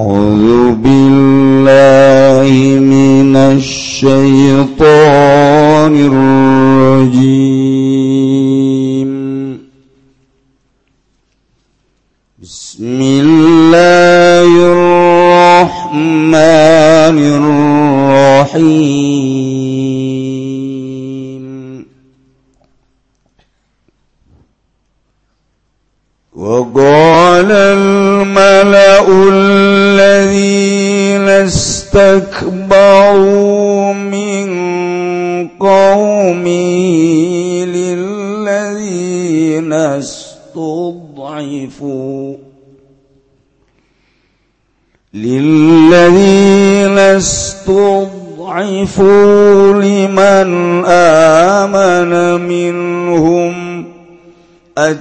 أعوذ بالله من الشيطان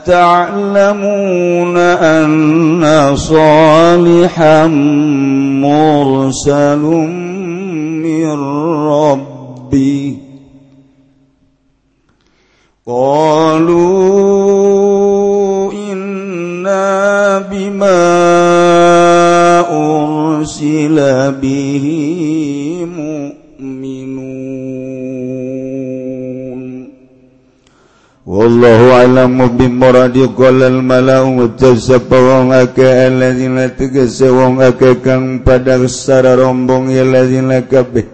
أتعلمون أن صالحا مرسل من ربي قالوا إنا بما أرسل به والله أعلم بمراد قال الملأ ucap wong akeh alladzina tegese wong akeh kang pada secara rombong ya alladzina kabeh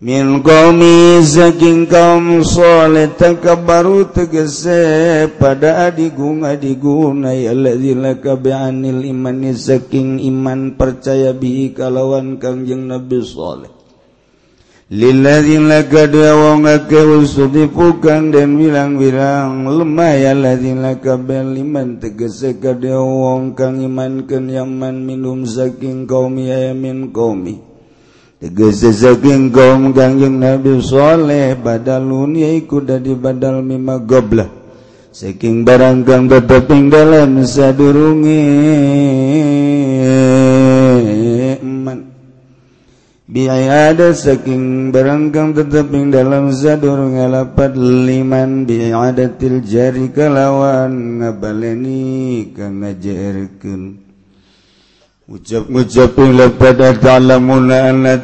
min qaumi saking kaum saleh takabbaru tegese pada adigung adigung ay alladzina kabi'anil iman saking iman percaya bi kalawan kangjeng nabi saleh lilladzina kada wa ngakeusudipukan dan bilang-bilang lemaya ladzina kabel liman tegese kada wong kang imankeun yaman minum saking kaum yamin kaumi. Tegese saking kaum kangjeng Nabi Saleh badalun yaiku dadi badal mima goblah. Saking barang kang tetep ing dalam sadurunge. biada ada saking barangkang teteping dalam zadur ngalapat liman. Biaya adatil jari kalawan ngabaleni kang ngajairkeun ucap-ucapin lepada ta'lamuna anna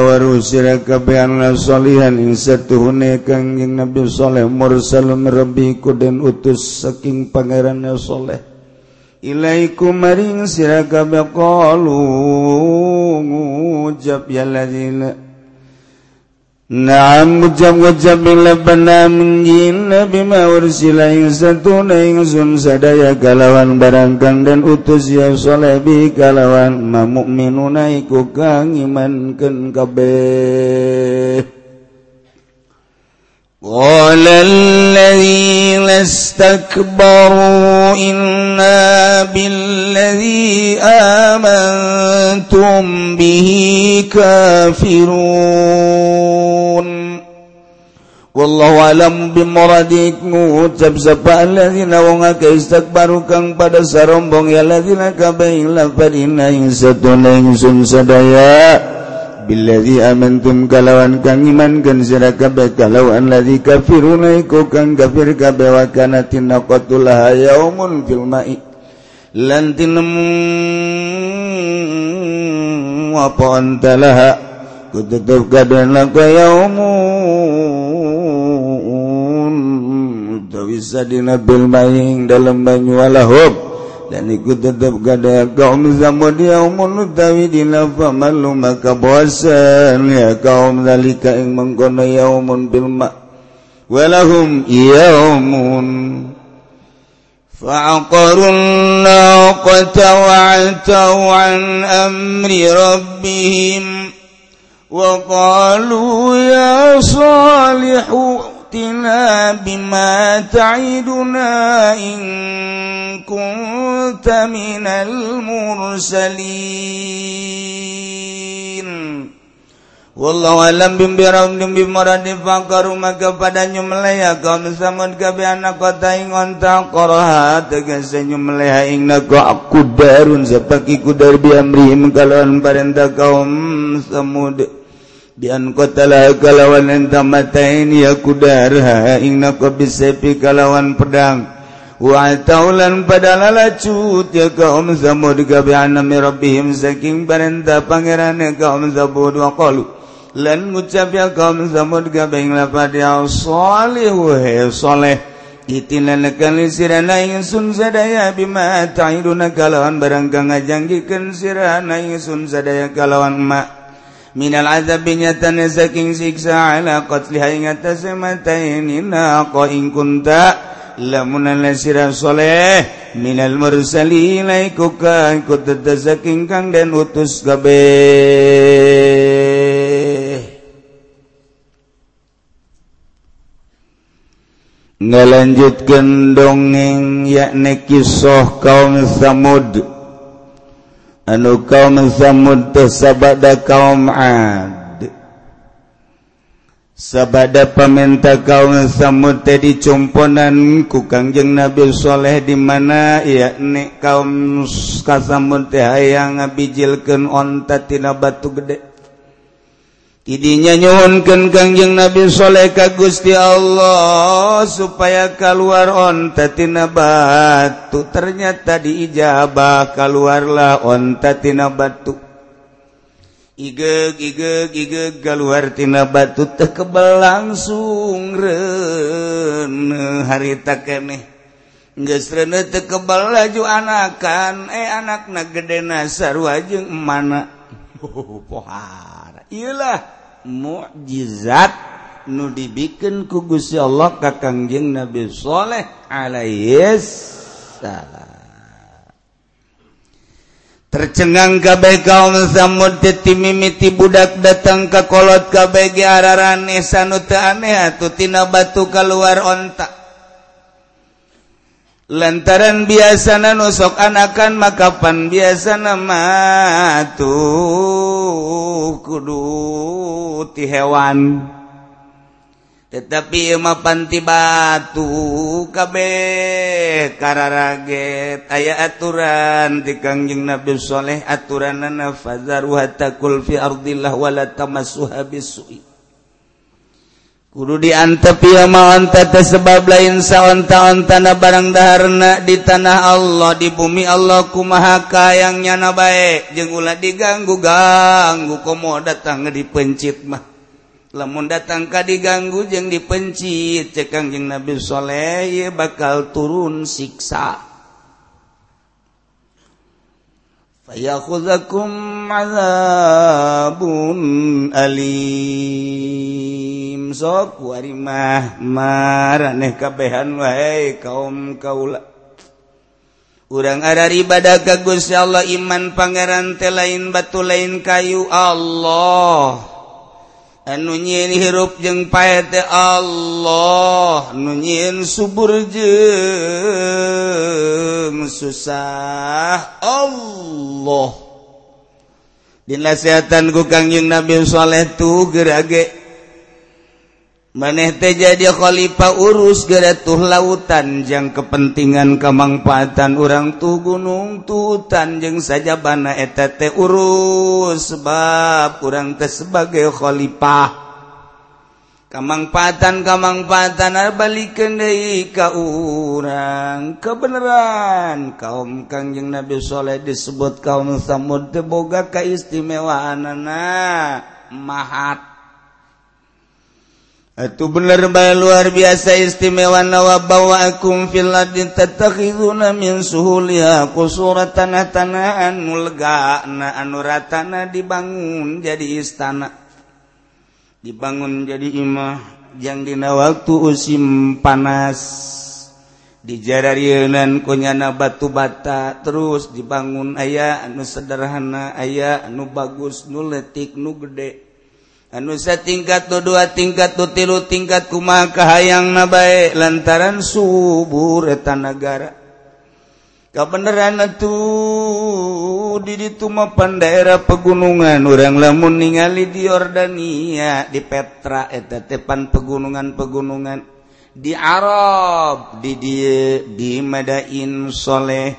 waru siraka bi'anna salihan insatu hunekang yang Nabi Saleh mursal rabbiku dan utus saking pangerannya Saleh ilaikum maring siraka ngucap yalazina Naam ngucap-ngucap bilabana menjina bima ursila na ingsun sadaya kalawan barangkang dan utus ya solebi kalawan ma mu'minuna iku kang imankeun kabeh قال الذين استكبروا إنا بالذي آمنتم به كافرون والله أعلم بمرادكmu ucap sapa alladzina wong akeh istakbaru kang pada sarombong ya alladzina kabeh lafad inna ing satuna ingsun sadaya Billadzi amantum kalawan kang iman kan sira kabeh kalawan ladzi kafiruna iku kang kafir kabeh wa kana tinaqatul yaumun fil ma'i. Lan tinemu apa antalaha kututup kadan laka yaumun. Tawisa dina bil ma'i dalam banyu walahum لأن كتب قد قوم ثمود يوم التويد فمل كبوسان يا قوم ذلك إن من كن يوم بالماء ولهم يوم فعقروا الناقة وعتوا عن أمر ربهم وقالوا يا صالح ائتنا بما تعدنا إن كنت من المرسلين Wallahu alam bimbirahum dim bimoradi fakaru maka pada nyumleha kaum samud kabe anak kota ing onta koroha tegese nyumleha ing nago aku darun sepaki kudar biamrihim kalawan parenta kaum samud Bian kotala kalawan entah matain ya kudarha ing nakobisepi kalawan pedang. Wa taulan pada lalacut ya kaum zamud gabiana mirabihim saking barenta pangeran ya kaum zamud wa qalu. Lan ngucap ya kaum zamud gabing lapad ya salihu kali sirana sun sadaya bima ta'iduna kalawan barang kang sirana sun sadaya kalawan mak. minal azabi nyatana saking siksa ala qatliha ingatasa mataini naqa in kunta lamunala sirah soleh. Minal mursalina ikuka ikut saking kang dan utus kabeh. Ngelanjutkan dongeng yakni kisah kaum Samud anu kaum Samud teh sabada kaum Ad sabada pamenta kaum Samud teh dicumponan ku Kangjeng Nabi Saleh di mana yakni kaum Kasamud teh hayang ngabijilkeun onta tina batu gede. idinya nyuhunkeun Kangjeng Nabi Soleh ka Gusti Allah supaya keluar ontatina batu. Ternyata diijabah keluarlah ontatina batu. Ige ige ige keluartina batu tekebal langsung rene harita keneh geus rene kebel laju anakan. Eh anak na gede nasar wajeng mana? Pohara. Iyalah mukjizat nu dibikin ku Gusti Allah ka Kangjeng Nabi Saleh alaihi salam. Tercengang kabeh kaum samud mimiti budak datang ke kolot kabeh araran esa nu teu aneh atuh tina batu keluar ontak. lantaran biasana nusok anakan makapan biasa nama tuh kudu ti hewan. Tetapi ima panti batu kabeh kararaget aya aturan di kangjeng Nabi Soleh aturan nana fazaru hatta kul fi ardillah wala tamassuha bisu'i. Kudu diantep ilmaonta sebab lain saontaon tanah barang daharna di tanah Allah di bumi Allah kumaha kayang nyana baik. Jengula diganggu ganggu. Komo datang dipencit mah. Lamun datang ka diganggu jeng dipencit. Cekang jeng Nabi Soleh bakal turun siksa. فيأخذكم azabun alim sok warimah maraneh kabehan wahai kaum kaula. Urang ada ibadah ka Gusti Allah iman pangeran teh lain batu lain kayu Allah. nunyiin hirup jeung paete Allah nunyiin subur jeung susah Allah. Dinasehatan ku Kangjeng Nabi Saleh tu gerage maneh jadi Khalifah urus geratuh lautan yang kepentingan kemangfaatan orang tuh gunung tutan jeung saja bana etT urus sebab kurang teh sebagai Khalifah. Kemangfaatan kemangfaatan balikin deui ka urang kebenaran. Kaum Kangjeng Nabi Saleh disebut kaum Samud teh boga kaistimewaanana mahat. Itu benar bae luar biasa istimewa nawabawaakum fil ardi. Tattakhizuna min suhuliha qusuratan tanaan mulgana anu ratana dibangun jadi istana. Dibangun jadi imah. Yang dina waktu usim panas. Dijararienan kunyana batu bata. Terus dibangun ayah anu sederhana ayah anu bagus nu letik nu gede. anusa tingkat tu dua tingkat tu tilu tingkat kuma kahayang na bae. Lantaran subur eta nagara. Kabeneran atuh di ditu mapan daerah pegunungan. Urang lamun ningali di Yordania di Petra eta tepan pegunungan-pegunungan. Di Arab di di, di Madain Soleh.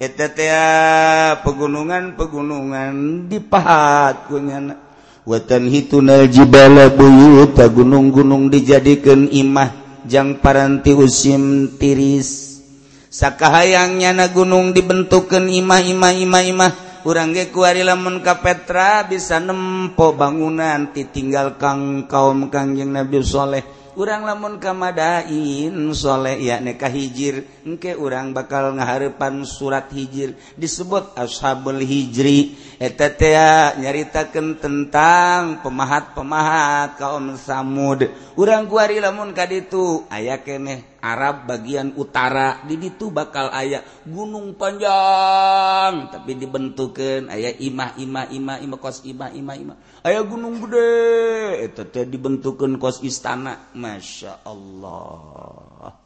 Eta teh ah, pegunungan-pegunungan dipahat kunyana. watan hitunal jibala buyuta gunung-gunung dijadikan imah jang paranti usim tiris. Sakahayangnya na gunung dibentukan imah imah imah imah urang ge kuari lamun ka Petra bisa nempo bangunan ditinggal kang kaum Kangjeng Nabi Saleh kurang lamun kamadainleh ya nekah hijir engke urang bakal ngaharepan surat hijir disebut ashabul hijri. Eteta nyaritakan tentang pemahat-pemahat kaum samud. Urang kuari lamun ka itu aya keneh Arab bagian utara. Di itu bakal ayah gunung panjang. Tapi dibentukan ayaah imah imah imah imah kos imah imah imah. Ayah gunung gede. Itu dibentukan kos istana. Masya Allah.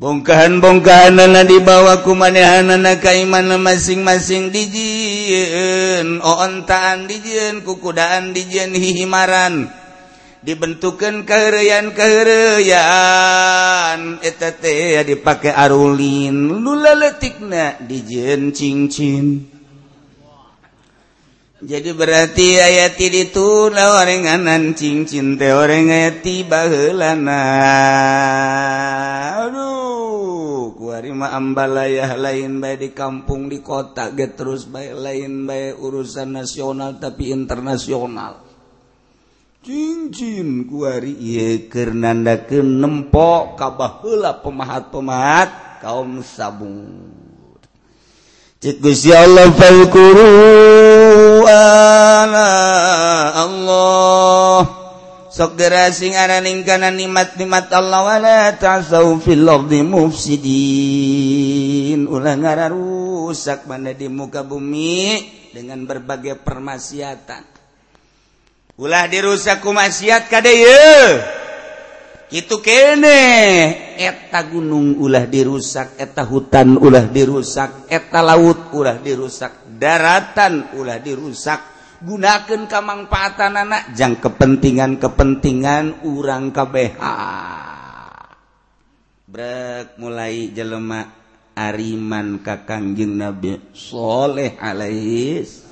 Bongkahan-bongkahan nana dibawa kumanehan na kaiman masing-masing dijin oontaan dijin kukudaan dijin hihimaran. dibentukan kean kean dipakai arulin. Lulatik dijen cincin. Jadi berarti ayati dituna orenganan cincin teh oreng ayati baheulana. Aduh kuari mah ambalayah lain bae di kampung di kota ge terus bae lain bae urusan nasional tapi internasional. cincin kuari Kernanda ke nempok kabahlah pemahat-pemahat kaum sabung Guya Allah fakuru Allah. Sogera sing araning kana nikmat-nikmat Allah wa la ta'sau fil ardi mufsidin. Ulah ngarusak mana di muka bumi dengan berbagai permaksiatan ulah dirusakku maksiat kade itu kene. Eta gunung ulah dirusak eta hutan ulah dirusak eta laut ulah dirusak daratan ulah dirusak. Gunakan kamangfaatan anak jang kepentingan kepentingan urang KBH brek mulai jelema ariman kakangjeng Nabi Soleh alaihis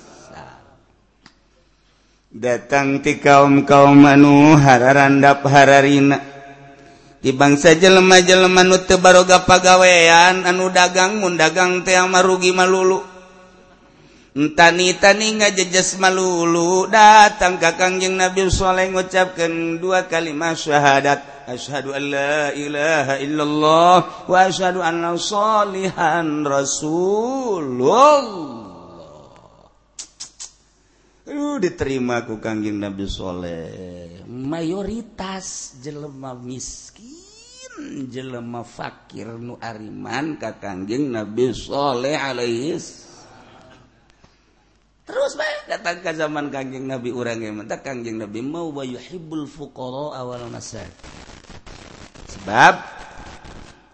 datang ti kaum kaum anu hararandap hararina. Di bangsa jelema-jelema nu teu baroga pagawean anu dagang mun dagang teh marugi malulu. Entani tani ngajejes malulu. Datang ka Kangjeng Nabi saleh ngucapkeun dua kalimat syahadat. Asyhadu an la ilaha illallah wa asyhadu anna sholihan rasulullah. uh, diterima ku kangjeng Nabi Soleh. Mayoritas jelema miskin jelema fakir nu ariman ka kangjeng Nabi Soleh alaihi terus baik datang ke zaman kangjeng Nabi urang yang mentak kangjeng Nabi mau wa yuhibbul fuqara awal masak sebab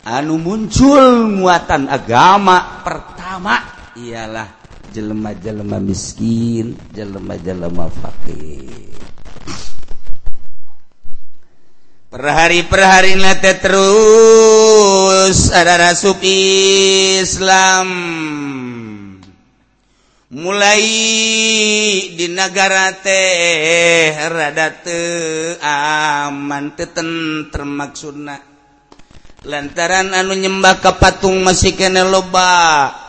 anu muncul muatan agama pertama ialah jelema-jelema miskin jelema-jelema fakir. Perhari-perhari nate terus ada rasub Islam. Mulai di negara teh rada teu aman teten termaksudna. Lantaran anu nyembah ka patung masih kene loba.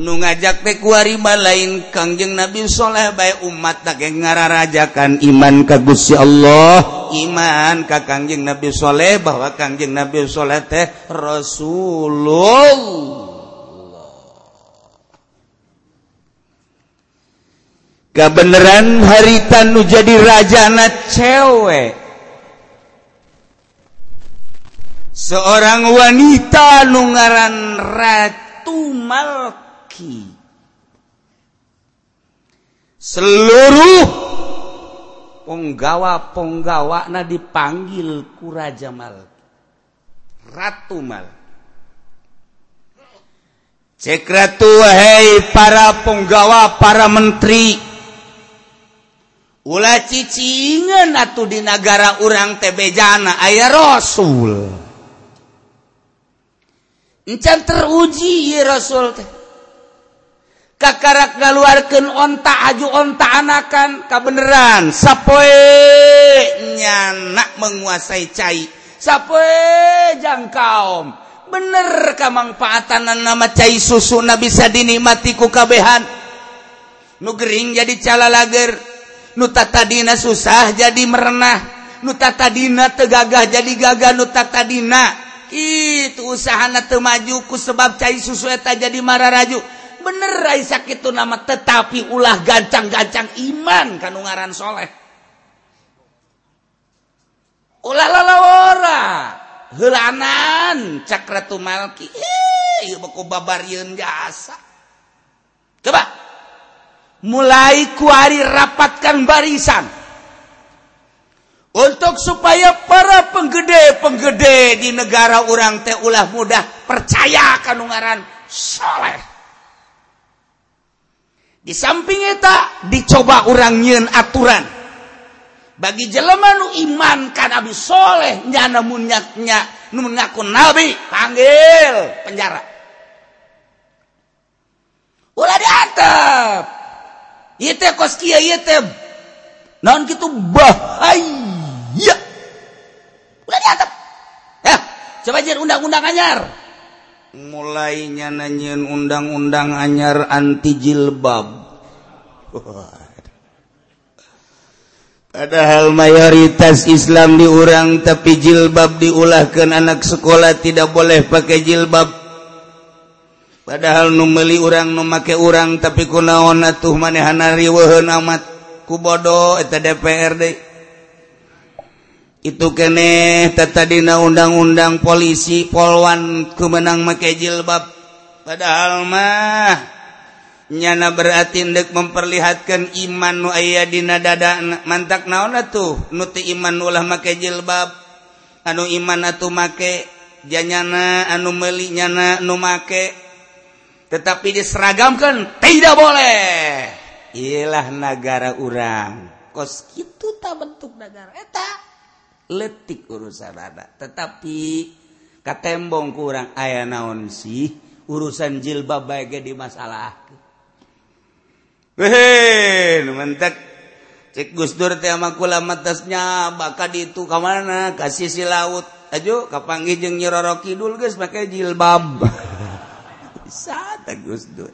nu ngajak tekuarba lain Kangjeng Nabilsholeh baik umat tak ngararajakan iman kagusi Allah. Iman ka Kangjeng Nabilsholeh bahwa Kangjeng Nabilsholeh teh Rasulul kebenaran harita nu jadi rajana cewek. Seorang wanita nu ngaran Ratu Malka. laki. Seluruh penggawa-penggawa dipanggil ku Raja Malki. Ratu Mal. cek ratu hei para penggawa para menteri. Ula cicingan atuh di negara orang tebejana ayah Rasul. Encan teruji ya Rasul teh. kakarak ngaluarkan onta aju onta anakan kebenaran sapoe nyanak menguasai cai. Sapoe jangkaom bener kemanfaatan nama cai susu na bisa dinikmati ku kabehan. Nu gering jadi cala lager. Nu tatadina susah jadi merenah. Nu tatadina tegagah jadi gagah. Nu tatadina itu usaha na maju ku sebab cai susu eta jadi mararaju. Bener Raak itu nama tetapi ulah gancang-gancang iman kanungararansholeh ulah helanan cakratu Malki. Jasa coba mulai kuari rapatkan barisan. Untuk supaya para penggede penggede di negara orang teh ulah mudah percaya kanungaran soleh di samping eta dicoba orang nyen aturan. Bagi jelema nu iman kan abdi soleh nya namun nyaknya nu ngaku nabi panggil penjara. Ulah diantep ieu teh kos kieu ieu teh naon kitu bahaya. Ulah diantep ya coba jeung undang-undang anyar. Mulainya nanyain undang-undang anyar anti jilbab. padahal mayoritas Islam diurang tapi jilbab diulahkan anak sekolah tidak boleh pakai jilbab. Padahal numeli urang numake urang tapi kunaon atuh manehana manehanariwehen amat. Kubodo eta DPRD itu kene tadidina undang-undang polisi polwan kemenang make jilbab. Padahal mah nyana berarti dek memperlihatkan iman nu aya dina dada. Mantak naon tuh nuti iman ulah make jilbab. Anu iman atuh make janyana anu meuli nyana nu make. Tetapi diseragamkan tidak boleh. Ialah negara urang. Kos kitu tak bentuk negara eta eh, letik urusan ada. Tetapi katembong kurang aya naon sih? Urusan jilbab baik di masalah cek Gus Dur atasnya baka itu ke mana? Kasih si laut. Ajo kapanggijeng nyiroro Kidul guys pakai jilbab. Gus Dur.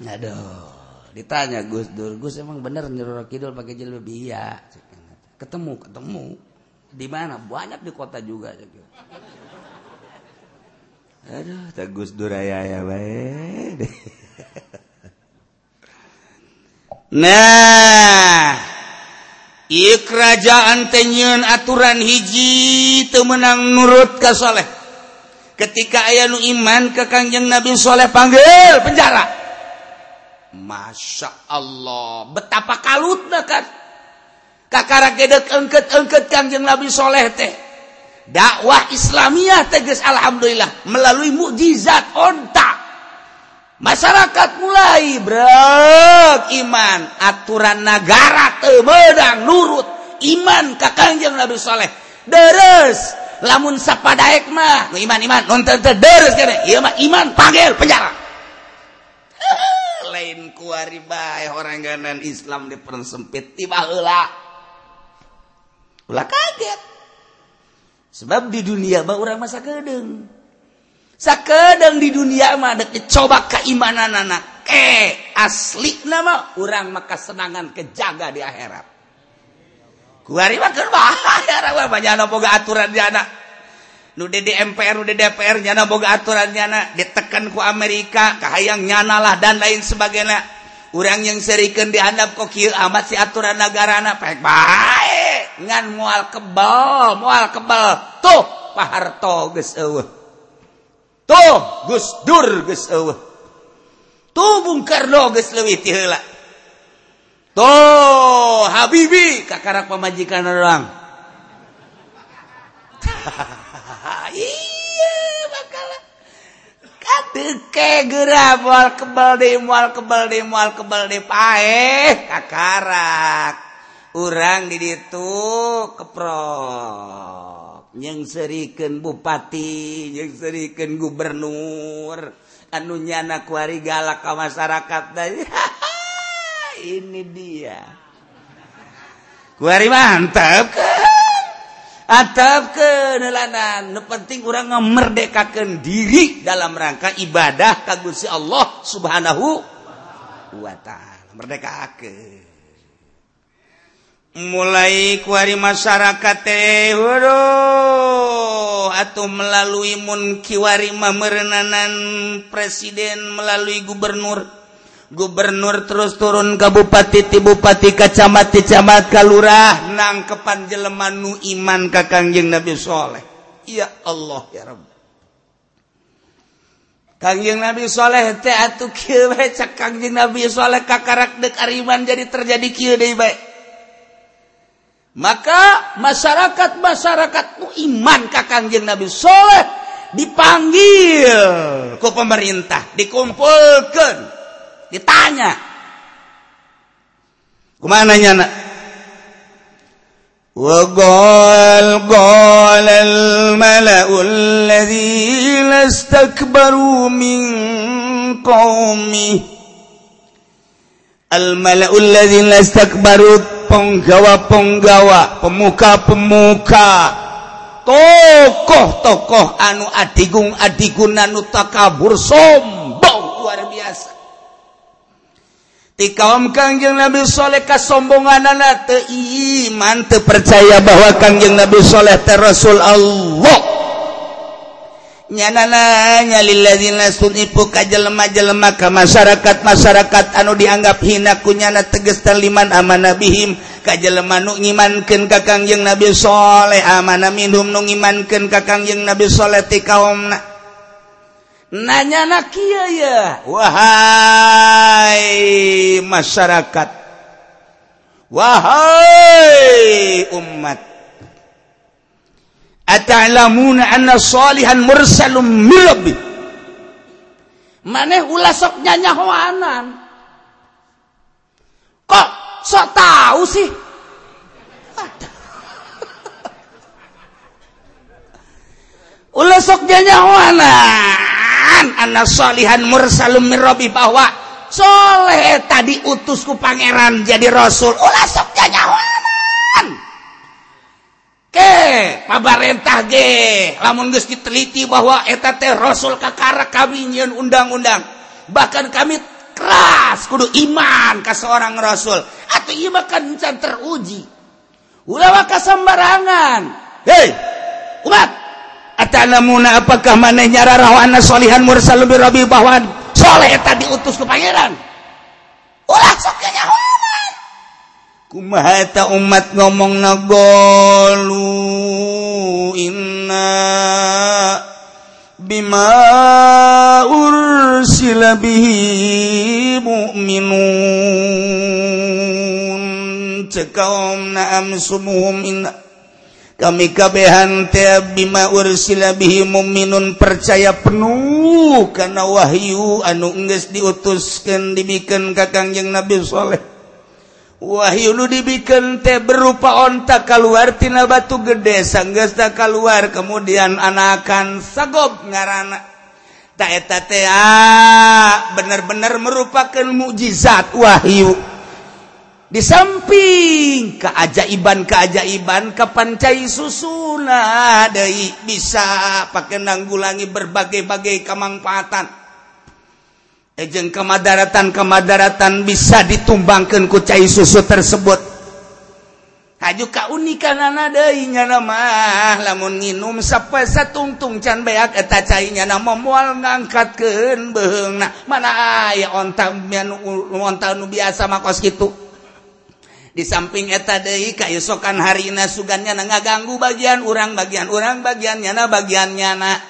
Aduh ditanya Gus Dur Gus emang bener nyiroro Kidul pakai jilbab? Iya. Ketemu ketemu. Di mana? Banyak di kota juga Aduh tak Dur ya ya baik Nah I kerajaan tenyun aturan hiji temenang nurut kasoleh ketika aya nu iman ke Kangjeng Nabi Saleh panggil penjara. Masya Allah betapa kalut kan. Kakara gedek engket-engket Kangjeng Nabi Shaleh teh. Dakwah Islamiyah tegas Alhamdulillah melalui mukjizat ontak masyarakat mulai berat iman. Aturan negara temedang nurut. Iman ke kanjeng Nabi Saleh. Deres. Lamun sapadaek mah iman iman. Nonton deres kan iya mah iman panggil penjara. Lain kuari bae orang ganan Islam di persempit tiba heula. Ulah kaget. Sebab di dunia mah orang masa kedeng sakedeng di dunia mah ada coba keimanan anak eh asli nama orang maka senangan kejaga di akhirat. Kuari mah keur bahaya mah banyak boga aturan jana nu di DPR nu di DPR nyana boga aturan nyana ditekan ku Amerika kahayang nyana lah dan lain sebagainya. Orang yang serikan dianggap kok kieu amat si aturan negarana baik baik ngan mual kebal mual kebal tuh Pak Harto geus eueuh. tuh Gus Dur Gus Ewe. tuh Bung Karno Gus Lewi tihela tuh Habibi kakarak pemajikan orang. Iya bakal. Kateke gerah mual kebal deh mual kebal deh mual kebal deh paeh kakarak orang di ditu keprok. yang seriken Bupati yang seriken Gubernur. Anu nyana kuari galak ke masyarakat ini dia. Kuari mantap kan atap ke. Nelanan nu penting orang ngemerdekakan diri dalam rangka ibadah kagusi Allah subhanahu wa ta'ala. Merdekakan mulai kuari masyarakat teh atau melalui mun kiwari memerenanan presiden melalui gubernur. Gubernur terus turun kabupati bupati ti bupati kacamat ti camat kalurah nang kepan jelema nu iman ka kangjeng Nabi Saleh ya Allah ya Rabb Kangjeng Nabi Saleh teh atuh kieu bae cak Kangjeng Nabi Saleh kakarak dek ariman jadi terjadi kieu deui bae. maka masyarakat-masyarakat iman ka Kangjeng Nabi Sholeh dipanggil ke pemerintah dikumpulkan ditanya kemananya nak وقال قال الملأ الذين استكبروا من قومه الملأ الذين استكبروا penggawa-penggawa pemuka-pemuka tokoh-tokoh anu adigung adigunan nutakabur sombong luar biasa. Kaum Kangjeng Nabi Soleh kasombongan anak iman terpercaya bahwa Kangjeng Nabi Soleh ter Rasul Allah. nyanananyalilazinalemah ke masyarakat masyarakat anu dianggap hina kunyana tegesliman aman nabihim nu ngimankeun ka Kangjeng nabi Shaleh amanah minum nu ngimankeun ka Kangjeng nabi Shaleh ti kaum nanya na ya wahai masyarakat. Wahai umat Ata'lamuna anna salihan mursalum min. Maneh ulah sok nyanyahoanan. Kok sok tahu sih? ulah sok nyanyahoanan anna salihan mursalum min bahwa soleh tadi utusku pangeran jadi rasul ulah sok nyanyahoanan. ke pabarentah ge. Lamun geus diteliti bahwa eta teh rasul kakara kami nyeun undang-undang. Bahkan kami keras kudu iman ka seorang rasul. Atuh ieu mah kan can teruji. Ulah kasambarangan hei umat. Atanamuna apakah maneh nyara rawana solihan mursal bi rabbi bahwan soleh eta diutus ku pangeran? Ulah sok nyawa kumahata umat ngomong nagolu inna bima ursila bihi mu'minun. Cekaum na'am sumuhum inna. Kami kabehan teh bima ursila bihi mu'minun percaya penuh karena wahyu anu geus diutuskeun dibikin ka Kangjeng Nabi soleh. Wahyu nu dibikin teh berupa onta keluar tina batu gede sanggesta keluar kemudian anakan sagob ngarana. Tak eta teh ah, bener-bener merupakan mukjizat Wahyu. Di samping keajaiban-keajaiban kepancai susuna Dei bisa pakai nanggulangi berbagai-bagai kemanfaatan ejeng kemadaratan kemadaratan bisa ditumbangkan ku cai susu tersebut. Haju kaunikan anadainya nama lamun nginum sapa satungtung can beak eta cainya nama moal ngangkatkeun beung mana aya onta onta nu biasa mah kos kitu? Di samping eta deui kaesokan harina sugannya ngaganggu bagian urang bagian urang bagian nyana bagian nyana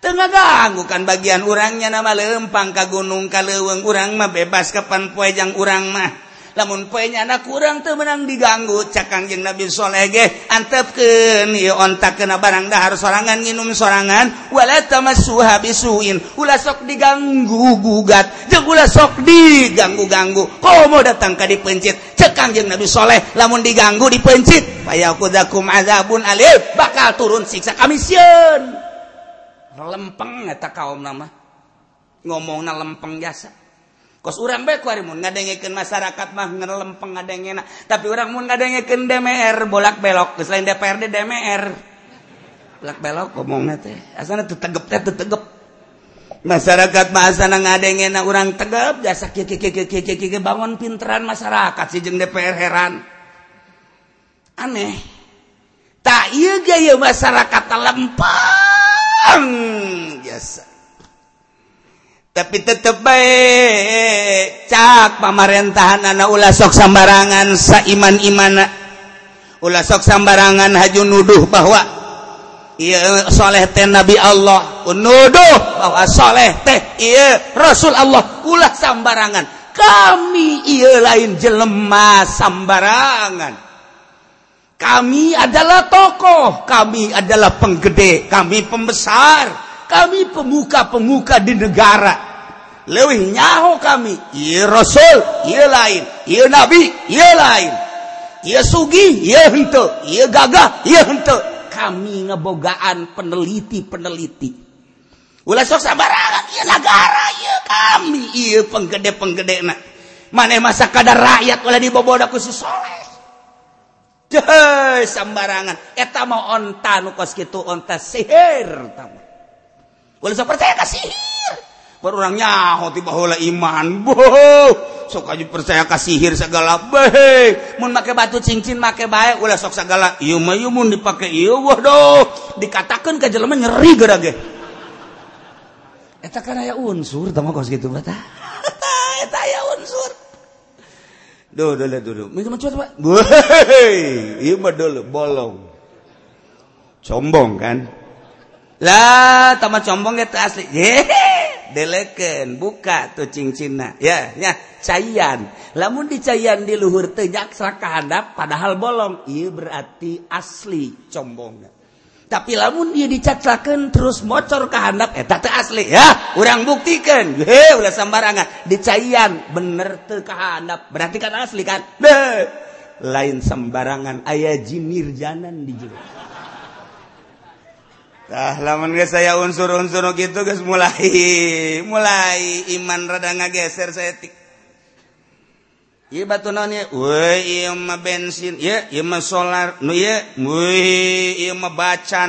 tengah ganggu kan bagian urangnya nama lempang ka gunung ka leweng urang mah bebas kapan poe jang urang mah. Lamun poenya anak kurang teu menang diganggu cakang jeng Nabi soleh ge antepkeun ieu ontak kena barang dahar sorangan nginum sorangan wala tamassuha bisuin. Ulah sok diganggu gugat jeung ulah sok diganggu-ganggu. Komo datang ka dipencit cekang jeng Nabi soleh lamun diganggu dipencit payakudakum azabun alif bakal turun siksa kami sieun. lempeng eta kaum nama ngomong na lempeng jasa. Kos urang baik kuari mun ngadengekeun masyarakat mah ngelempeng ngadengena. Tapi urang mun ngadengekeun DMR bolak belok selain DPRD DMR bolak belok ngomongnya teh. Asana teu tegep teh teu tegep. Masyarakat mah asana ngadengena urang tegep jasa. Kieu kieu kieu kieu bangun pinteran masyarakat si jeung DPR heran. Aneh. Tak ieu gaya masyarakat lempeng. biasa. Tapi tetep baik cak pamarentahan anak ulah sok sambarangan saiman imana ulah sok sambarangan haju nuduh bahwa iya soleh teh Nabi Allah. Nuduh bahwa soleh teh iya Rasul Allah. Ulah sambarangan. Kami iya lain jelema sambarangan. Kami adalah tokoh, kami adalah penggede, kami pembesar, kami pemuka-pemuka di negara. Lewih nyaho kami, iya Rasul, iya lain, iya Nabi, iya lain. iya sugi, iya hente, iya gagah, iya hente. Kami ngebogaan peneliti-peneliti. Ulah sok sabarangan, iya negara, iya kami, iya penggede-penggede. Nah. Mana masa kadar rakyat ulah dibobodaku si soleh. sembarangan. Eta mau onta nu kos kitu onta sihir tama ulah percaya ka sihir? Baru orang nyaho tiba heula iman boh. Sok aja percaya ka sihir segala bae mun make batu cincin make bae ulah sok segala ieu mah iya mun dipake ieu waduh dikatakeun ka jelema nyeri geura ge eta kana aya unsur tama kos kitu batah Duh, duh, duh. Minta mencuat, Pak. Woi, iya mah dulu, bolong. Sombong kan? lah tamat combong itu asli hehe deleken buka tuh cincina ya ya cayan lamun di cayan di luhur tejak seraka handap padahal bolong iya berarti asli combongnya tapi lamun dia dicacaken terus bocor kehandap eh tata asli ya. Orang buktikan. He ulah sembarangan. Dicaian. Bener teu kehandap berarti kan asli kan? Deh. lain sembarangan. Ayah jinir janan di jero. Tah lamun geus saya unsur-unsur gitu guys mulai mulai iman rada ngageser saya tik. batu bensin solar bacan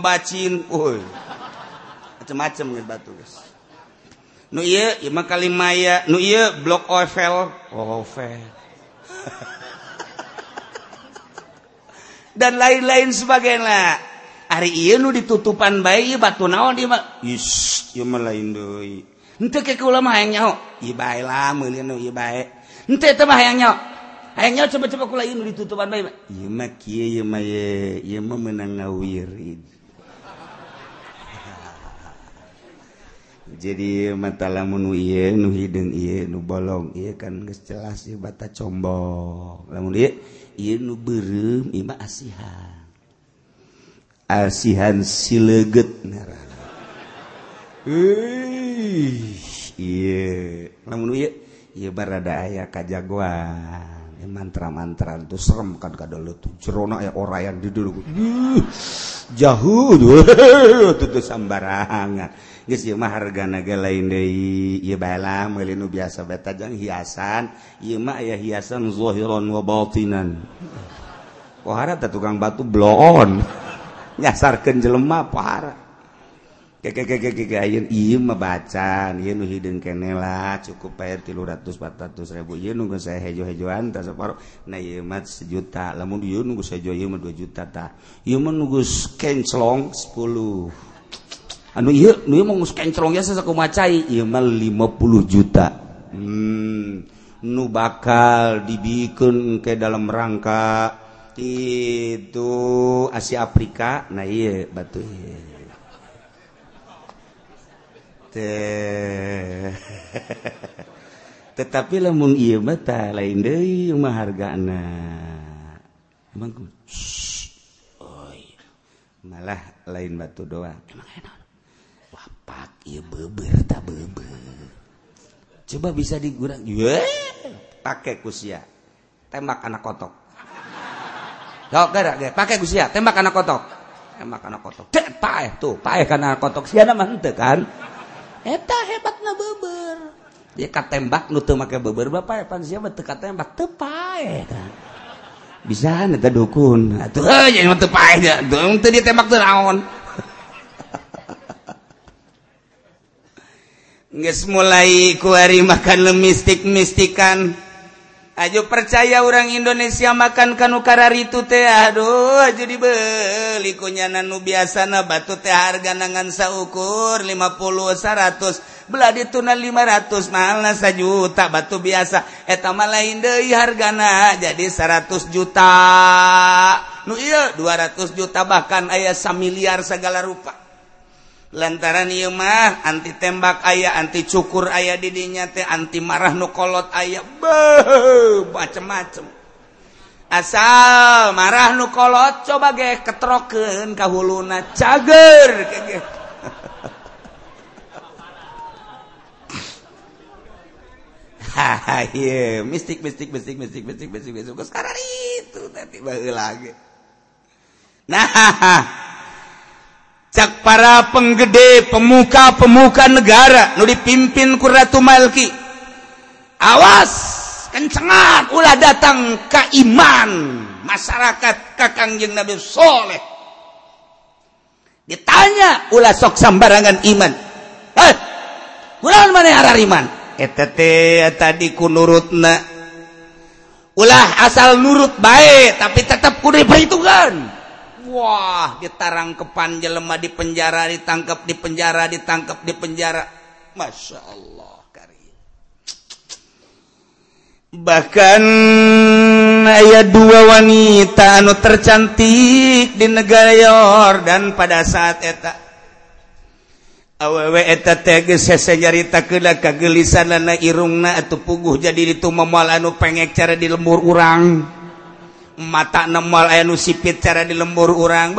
bacin macam-macam batu nu iya ima kali maya nu iya blok ovel ovel dan lain-lain sebagainya. Hari iya nu ditutupan bayi iya batu naon iya mah is iya mah lain doi ente kek ulama yang nyaho? Iya bae lah meulian nu iya bae. Henteu teh mah hayang nyaho hayang nyaho coba-coba kula ieu nu ditutupan mah ieu mah kieu ieu mah ye ieu mah meunang ngawirid jadi mata lamun ieu nu hideung ieu nu bolong. Ieu kan geus jelas ieu bata combong. Lamun ieu ieu nu beureum ieu mah asihan. Asihan sileget iya namun iya ibarada aya kajagoan. Mantra-mantra itu serem kan kadal tuh. Cerona ya orang yang duduk jauh tuh sambarangan geus ieu mah harganaga lain deui. Ieu bala meuli nu biasa beta jang hiasan. Ieu mah aya hiasan zahiran wa batinan pohara tukang batu bloon. Nyasarkeun jelema pohara. bacaan cukup tilu ratus ribu. Nunggu saya hejo-hejoan separuhmat sejuta. Lamun nunggu saya sejo dua juta tak menunggu kencelong 10 anu iya nu mau kencelong ya sesaku macai iya mah 50 juta. Hmm nu bakal dibikin ke dalam rangka itu Asia Afrika. Nah iya batu iya tetapi lemun mata lain Dema harga anak malah lain batu doa. Wapak beber tak beber. Coba bisa digurang. Pakai kusia. Tembak anak kotok. Sok gerak ge, pakai gusia, tembak anak kotok. Tembak anak kotok. Dek paeh tuh, paeh kana kotok. Sia mah henteu kan. eta hebat na beber. Dia katembak nu teu make beber bapak pan sia teu katembak teu pae bisa eta dukun. Atuh eh, jadi nya teu pae teu ditembak teu naon. Geus mulai kuari makan lemistik mistikan Aju percaya orang Indonesia makan kanukara itu teh aduh aju dibeli. Kunyana nu biasana batu teh harga nangan saukur 50 100 belah dituna 500 malah sajuta batu biasa. Eta mah lain deui hargana jadi 100 juta. Nu ieu 200 juta bahkan aya samiliar segala rupa. lantaran mah anti tembak ayah anti cukur ayah didinya teh anti marah nukolot ayah macem-macem. Asal marah nukolot coba ge ketroken kahuluna cager haha iya mistik mistik mistik mistik mistik mistik mistik. Sekarang itu tadi lagi. Nah cak para penggede pemuka-pemuka negara nu dipimpin ku Ratu Malki. Awas kencengat ulah datang ke iman masyarakat ka Kangjeng Nabi Soleh. Ditanya ulah sok sambarangan iman. Eh kunaon mana arah iman? Eta teh tadi ku nurutna. Ulah asal nurut bae tapi tetap ku diperhitungkan. Wah ditarang kepan jelemah di penjara ditangkap di penjara ditangkap di penjara. Masya Allah karim. bahkan ayat dua wanita anu tercantik di negara Yordan pada saat eta. Awewe eta teges nyarita kela kegelisan lana irungna atau puguh jadi itu memal anu pengek cara di lembur urang. mata nemal aya nu sipit cara di lembur urang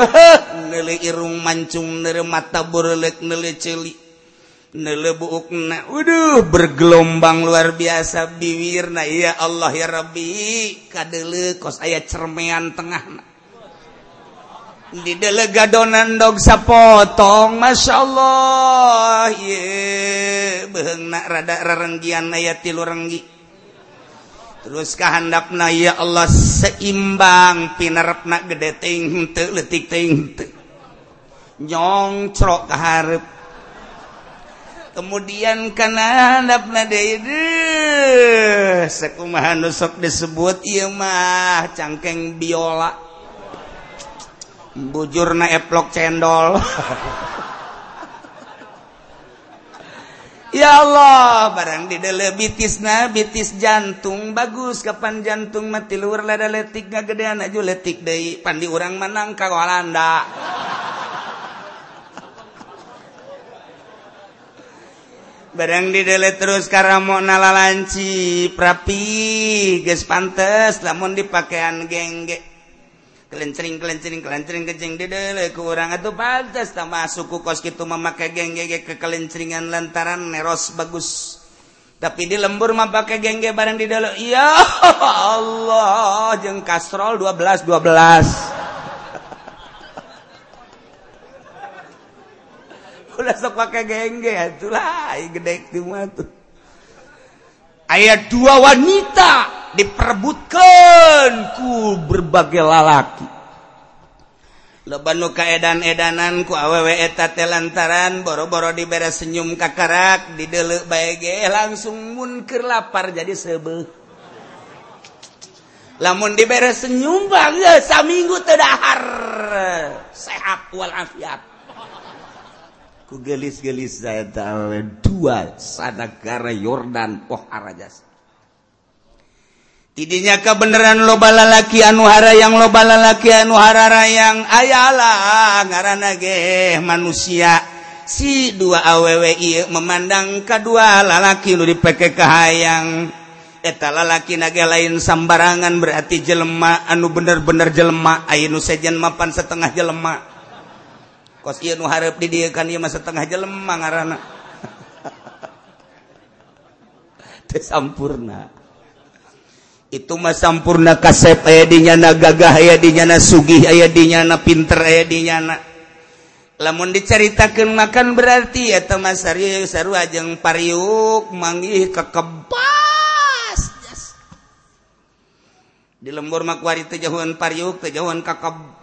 nele irung mancung nere mata borelek nele celi nele buukna waduh bergelombang luar biasa biwir na iya Allah ya Rabbi. Kadele kos aya cermean tengah na di dele gadonan dog sapotong Masya Allah. Ye beheng nak rada rarenggian aya tilu renggi terus kehandapna ya Allah seimbang pinarepna gede ting henteu leutik ting nyongcrok kaharep kemudian kana handapna deui sakumaha nu sok disebut ieu mah cangkeng biola. Bujurna eplok cendol. Ya Allah barang di bitis bitisna bitis jantung bagus kapan jantung mati luar lada letik gagedean aju letik pan pandi urang menang ka Walanda. barang didele terus karamo nalalanci prapi geus pantes lamun dipakean gengge kelencering kelencering kelencering kecing dede kurang atau pantas tambah suku kos gitu memakai gengge ke kelenceringan lantaran neros bagus. Tapi di lembur mah pakai gengge bareng di dalam iya Allah jeng kastrol 12 12 udah sok pakai gengge itulah gede tuh ayat dua wanita diperebutkan ku berbagai lalaki lebanu kaedan-edanan ku awewe eta telantaran boro-boro diberes senyum kakarak didelek baege langsung munker lapar jadi sebe lamun diberes senyum bangga saminggu terdahar sehat walafiat. ku gelis-gelis saya tahu dua sanagara Yordan poh arajas. Tidinya kebenaran loba lalaki anuhara yang loba lalaki anu yang ayalah ngaranna ge manusia. Si dua awewe ieu memandang kedua lalaki nu dipeke kahayang. Eta lalaki naga lain sambarangan berarti jelema anu bener-bener jelema. Ayeuna sejen mapan setengah jelema. kos iya nu harap kan iya mah setengah jelema ngaranna teh sampurna. Itu mah sampurna kasep aya di nyana gagah aya di nyana sugih aya di nyana pinter aya di nyana. Lamun diceritakan makan berarti ya mah sarua jeung pariuk manggih kekebas di lembur makwari tejauhan pariuk tejauhan kekebas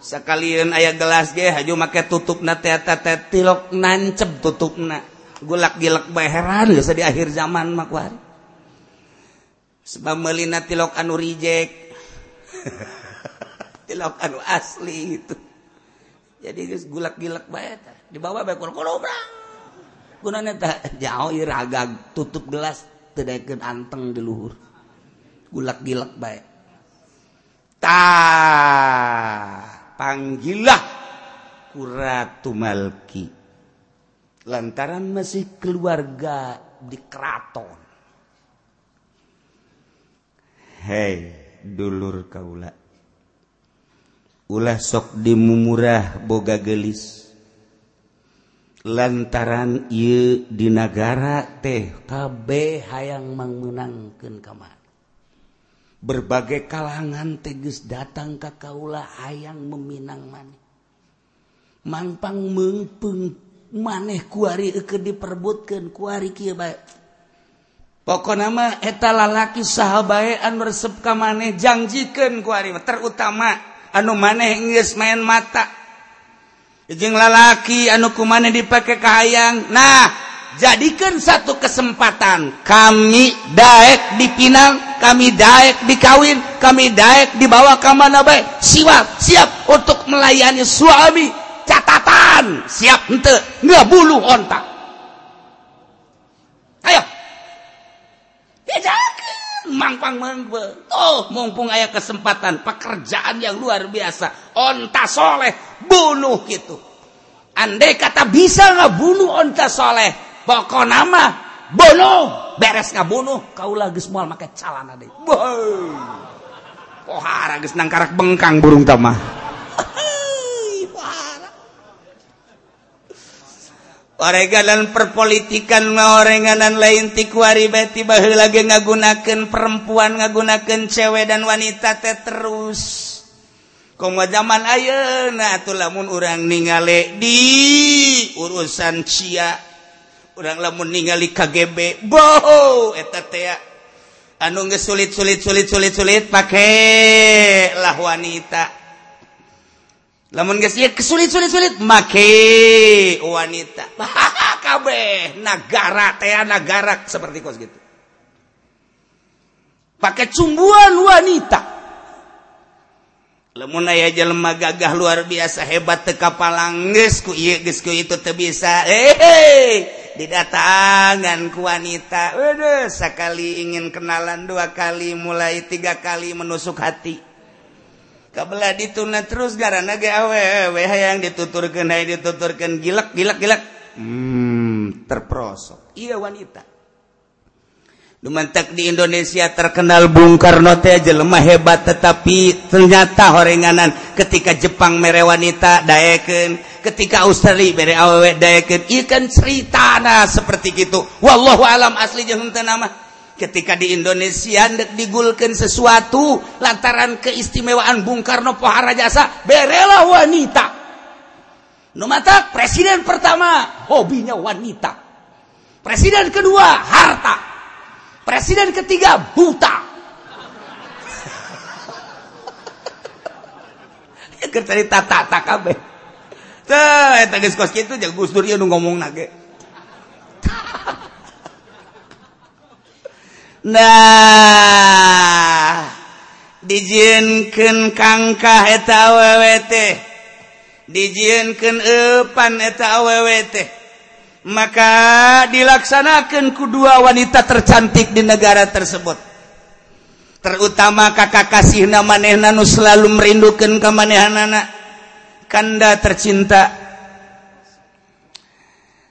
sekalian ayah gelas ge haju make tutup na tilok nancep tutup na gulak gilak bae heran geus di akhir zaman mah kuari sebab melina tilok anu reject tilok anu asli itu jadi geus gulak gilak bae dibawa bae kurang brang gunana tah jauh iragag tutup gelas teu anteng di luhur. Gulak gilak bae. Tah. panggilah kuratumalki. Lantaran masih keluarga di keraton hei dulur kaula. Ulah sok dimumurah boga gelis. Lantaran ieu di negara teh kabeh hayang mangmenangkeun kamari berbagai kalangan teges datang ke kaula hayang meminang maneh. Mampang mengpeng maneh kuari ke diperbutkan kuari kia baik pokok nama eta lalaki sahabat anu resep ka maneh janjikan kuari terutama anu maneh geus main mata. Jeng lalaki anu kumane dipakai kahayang nah jadikan satu kesempatan. Kami daek dipinang kami daek dikawin kami daek dibawa ke mana baik siap siap untuk melayani suami. Catatan. Siap ente. Nggak bulu ontak. Ayo. Mangpang oh mumpung ayah kesempatan pekerjaan yang luar biasa. Onta soleh bunuh gitu. Andai kata bisa nggak bunuh onta soleh pokok nama bunuh. Beres ngabunuh kau geus moal make calana deui. Pohara geus nangkarak bengkang burung tamah Oregalan perpolitikan maorenganan lain tikuari beti bahu lagi ngagunakan perempuan ngagunakan cewek dan wanita teh terus. Komo zaman ayeuna atuh lamun urang ningale di urusan cia. orang lamun ningali KGB boho eta teh anu geus sulit sulit sulit sulit sulit pakai lah wanita. Lamun geus ieu sulit sulit sulit make wanita. Kabeh negara teh negara seperti kos gitu. Pakai cumbuan wanita. Lemun aya jelema gagah luar biasa hebat teka palangges ku ieu geus ku itu teu bisa. Eh hey, hey. didatangan ku wanita. Udah sekali ingin kenalan dua kali mulai tiga kali menusuk hati. Kabelah dituna terus karena ge awewe yang dituturkan hay dituturkan gilak gilak gilak hmm terprosok iya wanita. Dumantak di Indonesia terkenal Bung Karno teh jelema hebat tetapi ternyata horenganan ketika Jepang mere wanita daeken ketika Australia mere awewe daeken ikan cerita nah seperti gitu. Wallahu alam asli jeung nama. Ketika di Indonesia digulkan sesuatu lantaran keistimewaan Bung Karno pohara jasa berela wanita. Mata presiden pertama hobinya wanita. Presiden kedua harta Presiden ketiga buta. cerita tak tak kabe. Teh, eta geus kos kitu jeung Gus Dur ieu nu ngomongna ge. Nah, dijinkeun kangkah eta awewe teh. Dijinkeun eupan eta awewe teh. Maka dilaksanakan kedua wanita tercantik di negara tersebut. Terutama kakak kasih nama manehnu selalu merindukan kemanehan anak Kanda tercinta.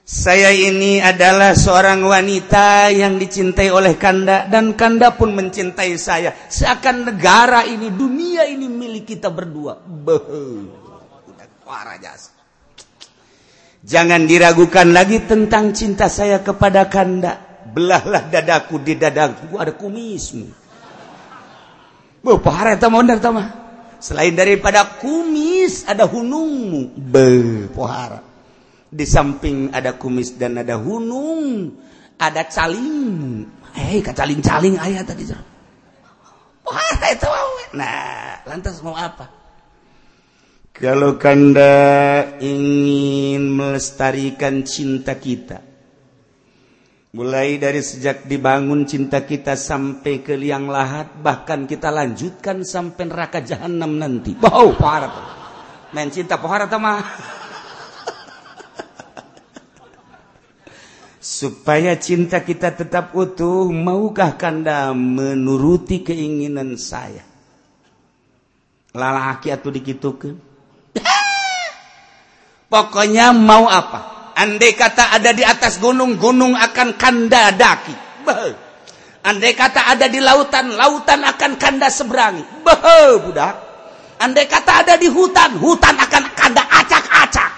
Saya ini adalah seorang wanita yang dicintai oleh Kanda dan Kanda pun mencintai saya. Seakan negara ini, dunia ini milik kita berdua. Jangan diragukan lagi tentang cinta saya kepada Kanda. Belahlah dadaku di dadaku ada kumismu. Bu, pahara eta mondar tama. selain daripada kumis ada hunungmu be pohara di samping ada kumis dan ada hunung ada caling eh caling-caling ayat tadi pohara itu nah lantas mau apa? Kalau kanda ingin melestarikan cinta kita. Mulai dari sejak dibangun cinta kita sampai ke liang lahat bahkan kita lanjutkan sampai neraka jahanam nanti. Wow pohara main cinta pohara mah supaya cinta kita tetap utuh maukah kanda menuruti keinginan saya? Lalaki atau dikitukan pokoknya mau apa Andai kata ada di atas gunung, gunung akan kanda daki. Andai kata ada di lautan, lautan akan kanda seberangi. Beh, budak. Andai kata ada di hutan, hutan akan kanda acak-acak.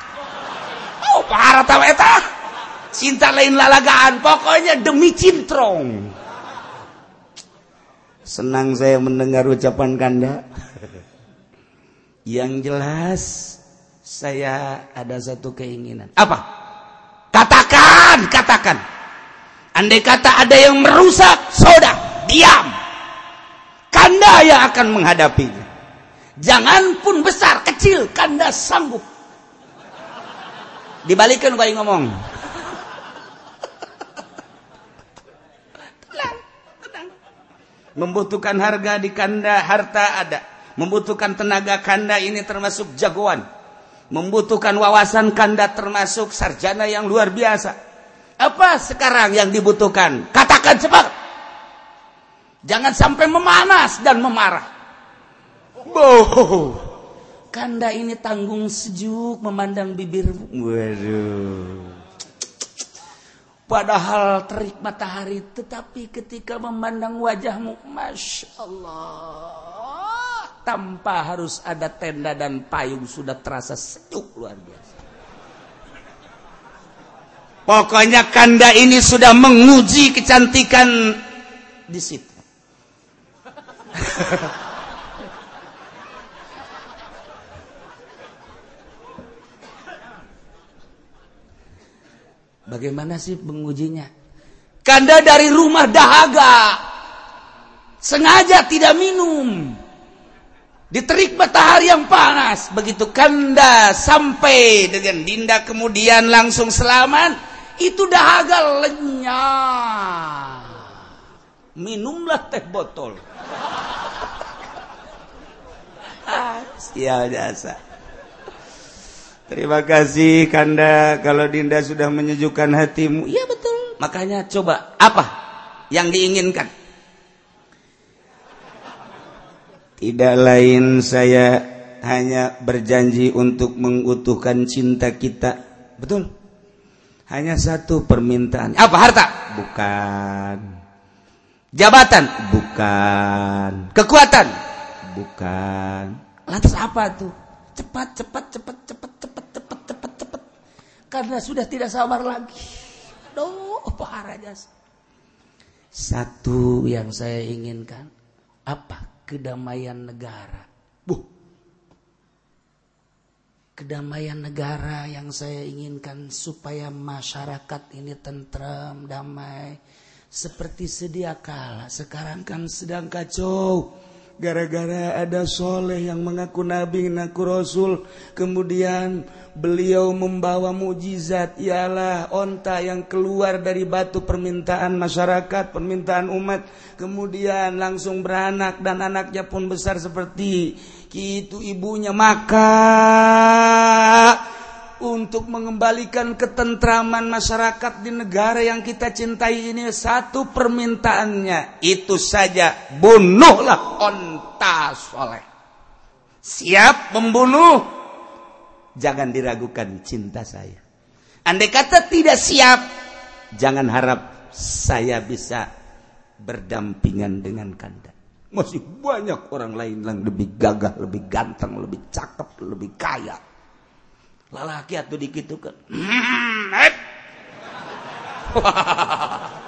Oh, para tahu eta. Cinta lain lalagaan, pokoknya demi cintrong. Senang saya mendengar ucapan kanda. Yang jelas, saya ada satu keinginan. Apa? Katakan, katakan. Andai kata ada yang merusak, soda, diam. Kanda yang akan menghadapinya. Jangan pun besar, kecil, kanda sanggup. Dibalikan kau ngomong. tenang, tenang. Membutuhkan harga di kanda, harta ada. Membutuhkan tenaga kanda ini termasuk jagoan membutuhkan wawasan kanda termasuk sarjana yang luar biasa. Apa sekarang yang dibutuhkan? Katakan cepat. Jangan sampai memanas dan memarah. Boh. Kanda ini tanggung sejuk memandang bibirmu. Waduh. Padahal terik matahari, tetapi ketika memandang wajahmu, masya Allah tanpa harus ada tenda dan payung sudah terasa sejuk luar biasa. Pokoknya kanda ini sudah menguji kecantikan di situ. Bagaimana sih mengujinya? Kanda dari rumah dahaga. Sengaja tidak minum Diterik matahari yang panas. Begitu kanda sampai dengan Dinda kemudian langsung selamat. Itu dahaga lenyap. Minumlah teh botol. ah, sial jasa. Terima kasih Kanda kalau Dinda sudah menyejukkan hatimu. Iya betul. Makanya coba apa yang diinginkan? Tidak lain saya hanya berjanji untuk mengutuhkan cinta kita. Betul? Hanya satu permintaan. Apa harta? Bukan. Jabatan? Bukan. Kekuatan? Bukan. Lantas apa tuh? Cepat, cepat, cepat, cepat, cepat, cepat, cepat, cepat. Karena sudah tidak sabar lagi. Aduh, apa Satu yang saya inginkan. Apa? Kedamaian negara. Buh. Kedamaian negara yang saya inginkan supaya masyarakat ini tentram, damai. Seperti sedia kala. Sekarang kan sedang kacau gara-gara ada soleh yang mengaku nabi mengaku rasul kemudian beliau membawa mujizat ialah onta yang keluar dari batu permintaan masyarakat permintaan umat. Kemudian langsung beranak dan anaknya pun besar seperti itu ibunya maka untuk mengembalikan ketentraman masyarakat di negara yang kita cintai ini satu permintaannya itu saja. Bunuhlah onta soleh. Siap membunuh? Jangan diragukan cinta saya. Andai kata tidak siap jangan harap saya bisa berdampingan dengan kanda. Masih banyak orang lain yang lebih gagah lebih ganteng lebih cakep lebih kaya lalaki dikit kan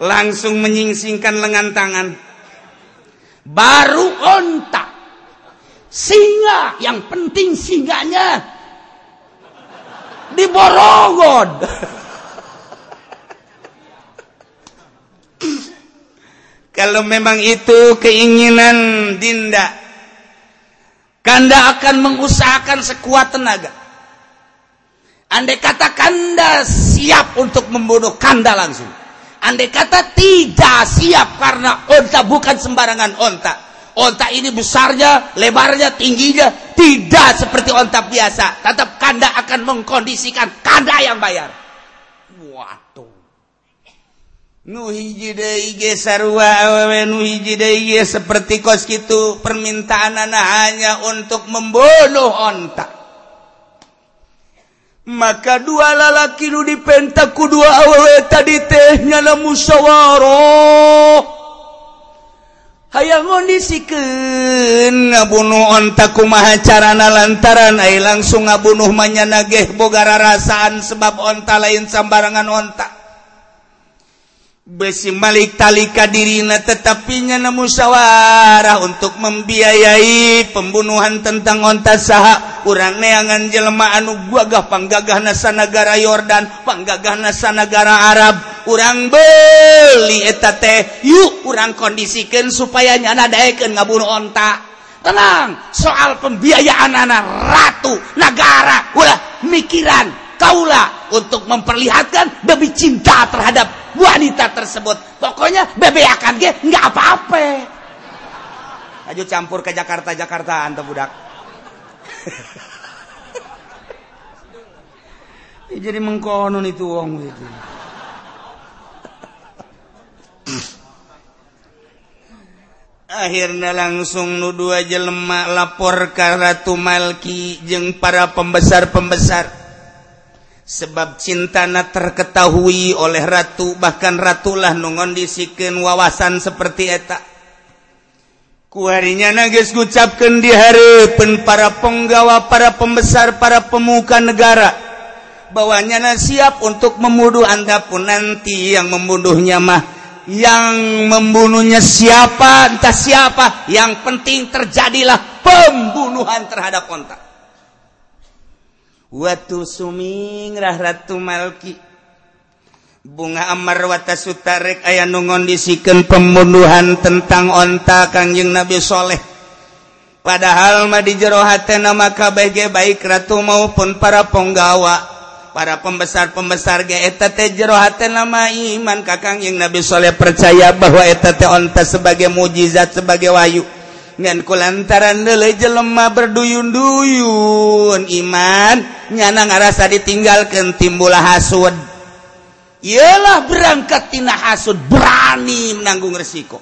langsung menyingsingkan lengan tangan. Baru ontak. Singa yang penting singanya diborogod kalau memang itu keinginan Dinda Kanda akan mengusahakan sekuat tenaga Andai kata Kanda siap untuk membunuh Kanda langsung Andai kata tidak siap karena onta bukan sembarangan onta onta ini besarnya, lebarnya, tingginya tidak seperti onta biasa. Tetap kanda akan mengkondisikan kanda yang bayar. nuhiji sarwa nuhiji seperti kos itu permintaan anak hanya untuk membunuh onta. Maka dua lalaki nu dipentaku dua awewe tadi tehnya la musyawarah hayang ngondisikeun ngabunuh onta kumaha carana lantaran ai langsung ngabunuh manya nageh boga rarasaan sebab onta lain sambarangan onta. besi Malik talika dirina tetapinya na musyawarah untuk membiayai pembunuhan tentang onta saha. Urang neangan jelema anu gagah panggagah nasa negara Yordan panggagah nasa negara Arab. Urang beli eta teh yuk urang kondisikan supaya nyana daekeun ngabunuh onta. Tenang soal pembiayaan anak ratu negara ulah mikiran. Kaulah untuk memperlihatkan lebih cinta terhadap wanita tersebut. Pokoknya bebe akan ge nggak apa-apa. Ayo campur ke Jakarta Jakarta anta budak. Jadi mengkonon itu wong itu akhirnya langsung nu dua jelema lapor ke Ratu Malki jeng para pembesar-pembesar sebab cintana terketahui oleh ratu bahkan ratulah nungondisikan wawasan seperti eta. Kuarinya nagis gucapkan di pen para penggawa para pembesar para pemuka negara. Bahwanya na siap untuk membunuh anda pun nanti yang membunuhnya mah. Yang membunuhnya siapa entah siapa. Yang penting terjadilah pembunuhan terhadap kontak watu sumingrah Ratu Malki. Bunga Amar wata Sutarek aya nungondisikan pembunuhan tentang onta Kangjeng Nabi Shaleh padahal mah di jerohati nama KBG baik Ratu maupun para penggawa. Para pembesar-pembesar GTT jerohati nama iman Kakangjeng Nabi Shaleh percaya bahwa etT onta sebagai mukjizat sebagai Wahyu nganku lantaran deleje lemah berduyun-duyun iman nyana ngarasa ditinggalkan timbulah hasud. Ialah berangkat tina hasud berani menanggung resiko.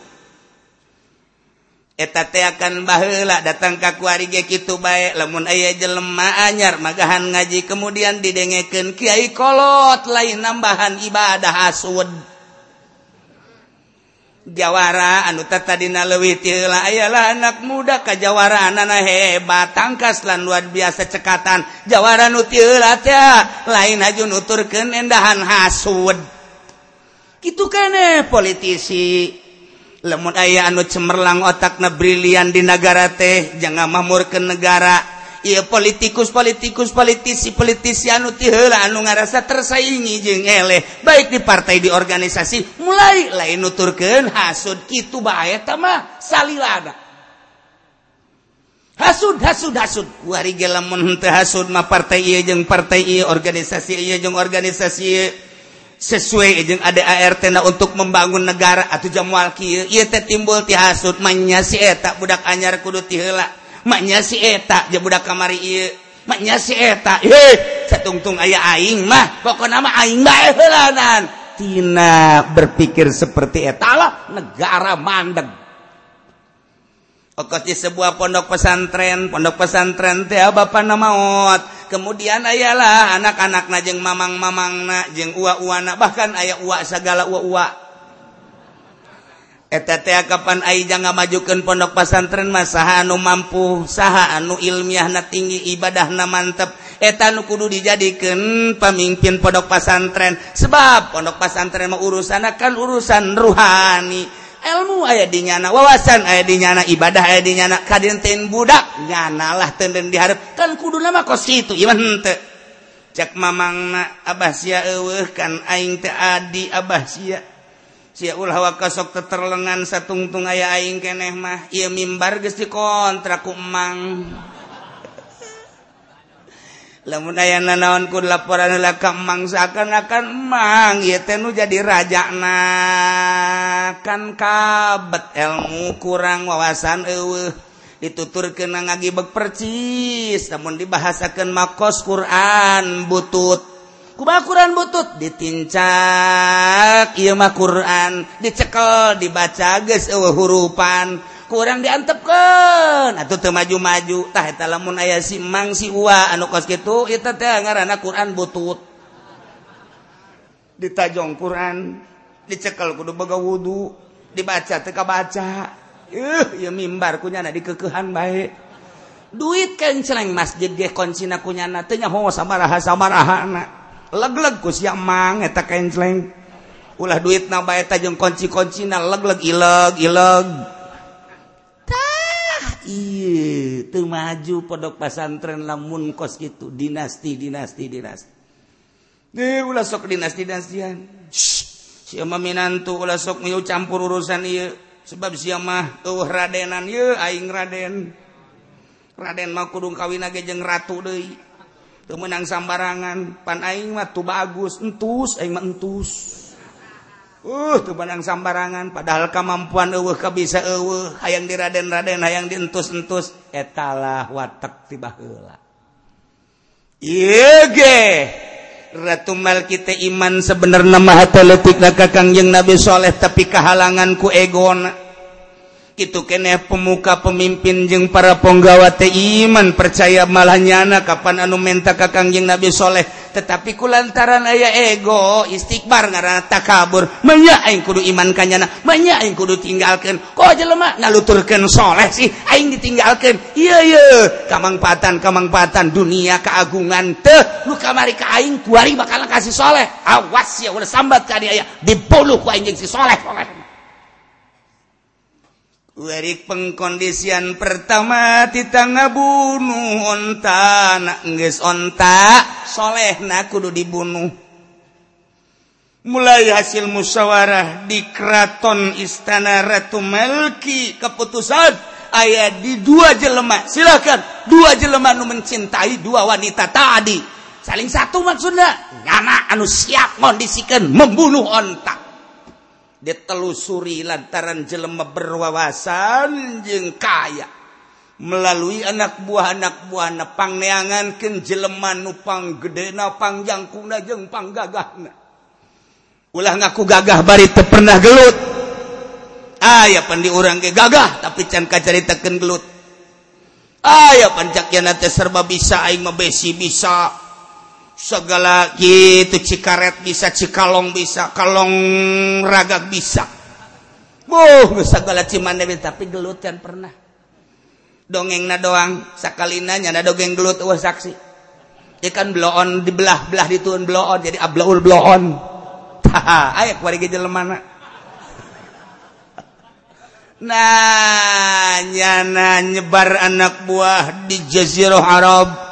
Eta teh akan baheula datang ka kuari ge kitu bae lamun aya jelema anyar magahan ngaji kemudian didengekeun kiai kolot lain nambahan ibadah hasud. Jawara anu tadidina lewitlah ayalah anak muda kajawara anak hebat tangkaslan luar biasa cekatan. Jawara nutilat ya lain aju nuturken endahan hasud. Gitu kene politisi. Lemut ayah anu cemerlang otak nebrilian di negara teh jangan mamurkan negara. ia politikus politikus politisi politisi anu tihela anu ngarasa tersaingi jeung eleh. Baik di partai di organisasi mulai lain nuturkeun hasud. Kitu bae mah salilana hasud hasud hasud. Wari ge lamun henteu hasud mah partai ieu jeung partai ieu organisasi ieu jeung organisasi ieu. Sesuai jeung ada ART na untuk membangun negara atau jamual kieu. Ieu teh timbul ti hasud mah nya si eta budak anyar kudu tihela maknya si eta dia budak kamari ieu maknya si eta heh satungtung aya aing mah pokok mah eh, aing bae heulanan tina berpikir seperti etalah negara mandeg. Okos di sebuah pondok pesantren, pondok pesantren teh bapak nama maot. Kemudian ayalah anak-anak najeng mamang mamang na, jeng uwa uwa na, bahkan ayah uwa segala uwa uwa. kapan Aja nggak majukan pondok pasantren masa anu mampu saha anu ilmiah na tinggi ibadah na mantep etanu kudu dijadikan pemimpin pondok pasantren sebab pondok pasantren mau urusan akan urusan rohani ilmu aya dinyana wawasan aya dinyana ibadah aya dinyana kadenten budak nyanalah tenden diharap kan kudu nama kos itu iman hente cek mamang na abah sia eweh kan aing teh adi abah sia. Siulhawa kasok teterlengan satungtung aya aing keneh mah. Ieu mimbar geus dikontrak ku emang. Lamun aya nanaon ku laporan heula ka emang seakan-akan emang ieu teh nu jadi rajana kan kabet ilmu kurang wawasan eueuh. Dituturkeun ngagibeg percis namun dibahasakeun makos Quran butut. kuba Quran butut ditincak mah Quran dicekel dibaca geus eueuh hurupan. Kurang diantepkan atau tah eta lamun aya simang ua anu kos gitu teh ngaran Quran butut. Ditajong Quran dicekel kudu baga wudhu dibaca teka baca uh, ya mimbar kunya di kekehan baik duit kenceleng masjid dia koncina kunyana tanya ho sama raha sama rahana leglegku siang eta kenceleng ulah duit naba jeung konci-konci na legleg ileg ileg. Tah iya teu maju pondok pasantren lamun kos gitu dinasti dinasti dinasti. Deh ulah sok dinasti dinastian si minantu ulah sok miu campur urusan iya sebab si mah tuh radenan iya aing raden. Raden mau kudung kawin aja jeng ratu deh menang sambarangan. Pan aing mah tuh bagus. Entus aing mah entus. Uh menang sambarangan. Padahal kemampuan eueuh ka bisa eueuh. Hayang di Raden Raden hayang dientus entus etalah watak tiba hela Ratu Mal kita iman sebenarnya mahateletik na kakangjeng Nabi Soleh tapi kehalanganku egona itu kene pemuka pemimpin jeung para penggawate iman percaya malahnyana kapan anu menta ka Kangjeng Nabi Saleh tetapi ku lantaran aya ego istighbar ngaranna takabur manya aing kudu iman ka nyana aing kudu tinggalkeun. Kok jelema ngaluturkeun saleh sih aing ditinggalkeun. Iya ieu kamangpatan kamangpatan dunia keagungan teh. Nu kamari ka aing kuari bakal kasih saleh awas ya udah sambat ka dia aya dipuluh ku aing si saleh Werik pengkondisian pertama kita bunuh onta nak nges onta soleh nak kudu dibunuh. Mulai hasil musyawarah di keraton istana Ratu Melki keputusan ayat di dua jelema. Silakan dua jelema nu mencintai dua wanita tadi. Saling satu maksudnya nyana anu siap kondisikan membunuh ontak ditelusuri lantaran jelema berwawasan jeng kaya. Melalui anak buah anak buah nepang neangan ken jelema nupang gede napang jangkuna jeng pang gagahna. Ulah ngaku gagah bari teu pernah gelut. Aya pan di urang ge gagah tapi can kacaritakeun gelut. Aya pancak teh serba bisa aing mah besi bisa segala gitu cikaret bisa cikalong bisa kalong ragak bisa Wow, segala cimande tapi gelut kan pernah. Dongeng na doang, sakalina nyana dongeng gelut wah saksi. Dia kan bloon dibelah belah dituun bloon jadi ablaul bloon. Tah, aya gejel mana? Nah, nyana nyebar anak buah di Jazirah Arab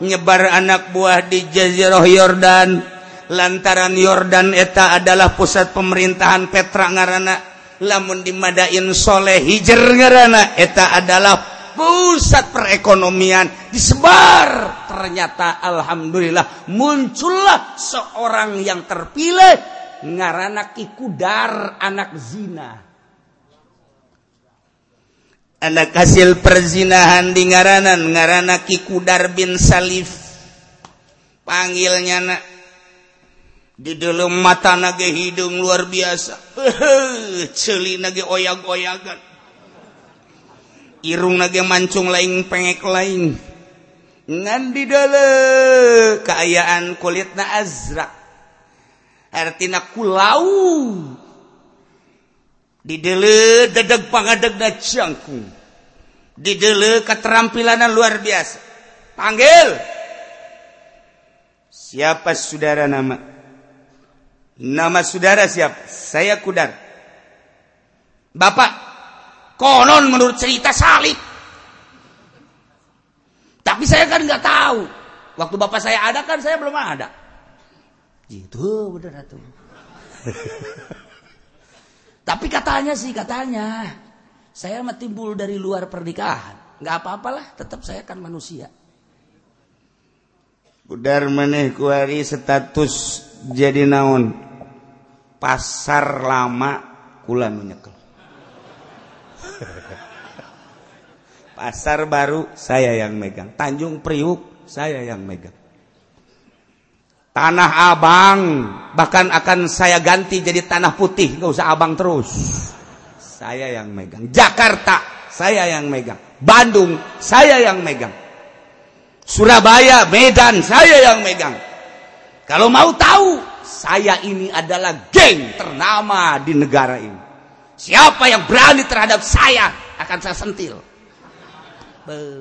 nyebar anak buah di Jazirah Yordan. Lantaran Yordan eta adalah pusat pemerintahan Petra ngarana lamun dimadain Soleh Hijr ngarana eta adalah pusat perekonomian. Disebar ternyata alhamdulillah muncullah seorang yang terpilih ngaranak ikudar anak zina. anak hasil perzinahan di ngaranan ngarana Kikudar bin Salif. Panggilnya na di dalam mata nage hidung luar biasa. Celi nage oyag-oyagan irung nage mancung lain pengek lain ngan di dalam keayaan kulit na azrak artinya kulau. Di dedeg pangadegku di keterampilanan luar biasa panggil siapa saudara nama nama saudara siapa saya kudar Bapak konon menurut cerita salib. Tapi saya kan nggak tahu. Waktu bapak saya ada kan saya belum ada. Gitu bener tuh. Tapi katanya sih katanya saya mah timbul dari luar pernikahan. Nggak apa-apalah, tetap saya kan manusia. Budar meneh kuari status jadi naon pasar lama kula nyekel. Pasar baru saya yang megang. Tanjung Priuk saya yang megang. Tanah Abang bahkan akan saya ganti jadi tanah putih, nggak usah Abang terus. Saya yang megang. Jakarta saya yang megang. Bandung saya yang megang. Surabaya, Medan saya yang megang. Kalau mau tahu, saya ini adalah geng ternama di negara ini. Siapa yang berani terhadap saya akan saya sentil.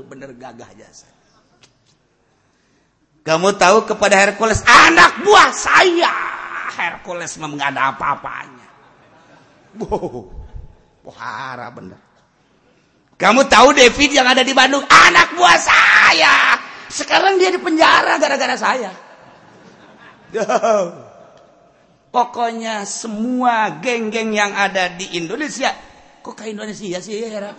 Bener gagah jasa. Kamu tahu kepada Hercules, anak buah saya. Hercules memang ada apa-apanya. Wow, wahara bener. Kamu tahu David yang ada di Bandung, anak buah saya. Sekarang dia di penjara gara-gara saya. Pokoknya semua geng-geng yang ada di Indonesia, kok ke Indonesia sih ya ada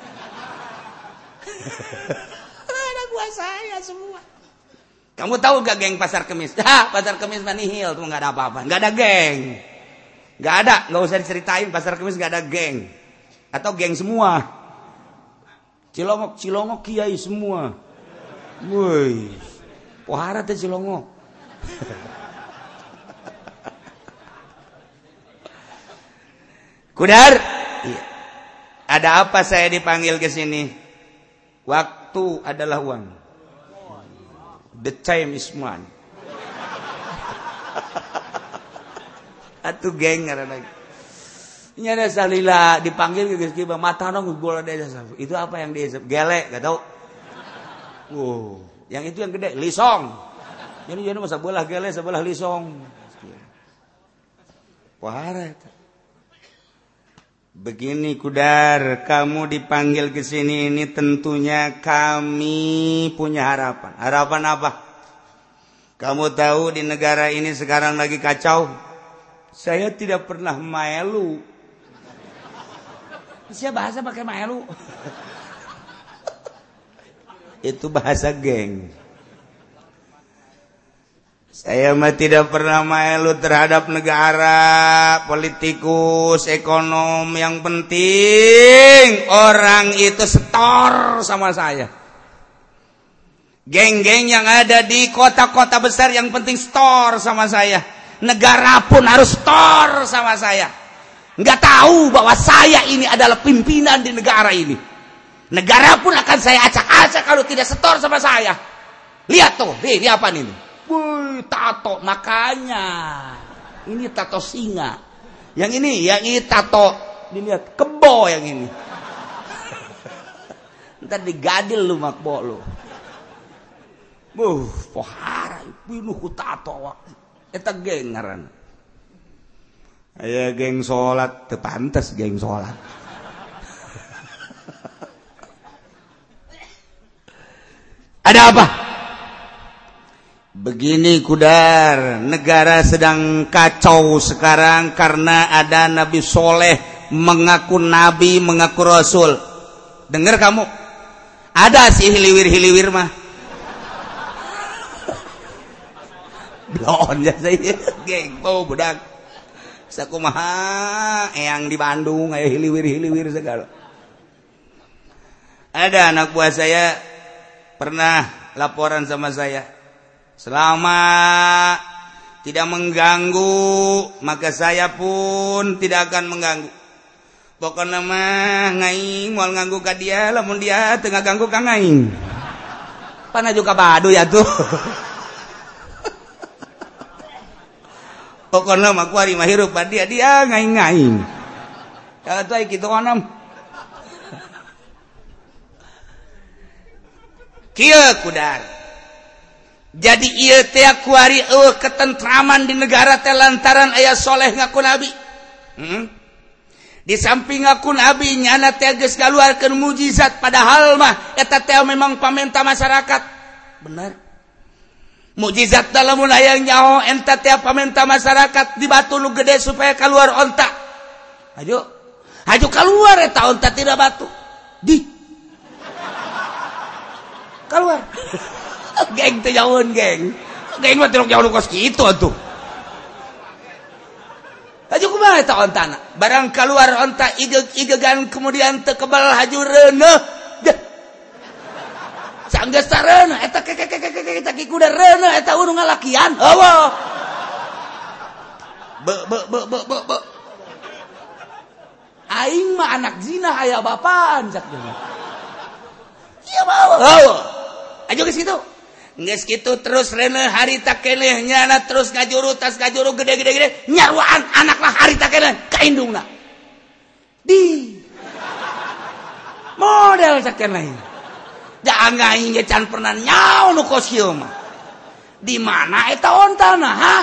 gua saya semua. Kamu tahu gak geng pasar kemis? Ha, pasar kemis manihil tuh nggak ada apa-apa, nggak ada geng, nggak ada, nggak usah diceritain pasar kemis nggak ada geng, atau geng semua. Cilongok, Cilongok kiai semua. Woi, pohara teh Cilongok. Kudar, iya. ada apa saya dipanggil ke sini? Waktu adalah uang. The time is money. Atuh geng lagi. Ini ada salila dipanggil ke guys mata nong bola desa. Itu apa yang dia gelek gak tau. Wow, yang itu yang gede lisong. Jadi jadi masa bola gelek sebelah lisong. Wah, Begini Kudar, kamu dipanggil ke sini ini tentunya kami punya harapan. Harapan apa? Kamu tahu di negara ini sekarang lagi kacau. Saya tidak pernah melu. Siapa bahasa pakai melu? Itu bahasa geng. Saya mah tidak pernah melu terhadap negara, politikus, ekonom. Yang penting orang itu setor sama saya. Geng-geng yang ada di kota-kota besar yang penting store sama saya. Negara pun harus store sama saya. Nggak tahu bahwa saya ini adalah pimpinan di negara ini. Negara pun akan saya acak-acak kalau tidak setor sama saya. Lihat tuh, ini apa nih? Tato makanya. Ini tato singa. Yang ini, yang ini tato dilihat kebo yang ini. Ntar digadil lu makbo lu. Buh, pohara pinuh ku tato wa. Eta geng ngaran. Aya geng salat, teu pantes geng salat. Ada apa? Begini kudar, negara sedang kacau sekarang karena ada Nabi Soleh mengaku Nabi, mengaku Rasul. Dengar kamu, ada sih hiliwir-hiliwir mah. Blon ya saya, geng, oh budak. Sakumaha, yang di Bandung, ayah hiliwir-hiliwir segala. Ada anak buah saya pernah laporan sama saya Selama tidak mengganggu, maka saya pun tidak akan mengganggu. Pokoknya mah ngaing mau nganggu ke dia, lamun dia tengah ganggu ka ngaing. Pana juga badu ya tuh. Pokoknya mah kuari mah hirup dia dia ngaing-ngaing. Kalau tuh gitu onam. Kia kudar. jadi ia kuari uh, eh, ketentraman di negara teh lantaran ayah soleh ngaku nabi. Hmm? di samping ngaku nabi nyana teges keluarkan mujizat padahal mah eta memang pamenta masyarakat. Benar. Mujizat dalam yang nyaho enta tiap pamenta masyarakat di batu lu gede supaya keluar ontak ayo. Ayo keluar eta ontak tidak batu. Di. Keluar geng teh jauhin geng geng mah tirok jauh kos gitu atuh Haju kumaha eta ontana? Barang keluar onta igeug-igegan kemudian teu kebal haju reuneuh. Sanggeus sareuneuh eta kekekekekek eta ki kuda reuneuh eta urung ngalakian. Eueuh. Be be be be be. be. Aing mah anak zina aya bapaan cak jelema. Iya bawa. Eueuh. Aja ke situ. Nges gitu terus rene harita keneh nyana terus ngajuru tas ngajuru gede-gede gede nyarwaan anaklah harita keneh kaindungna. Di model sakeneh. Jangan hingga can pernah nyau nu kos mah. Di mana eta ontana? Ha?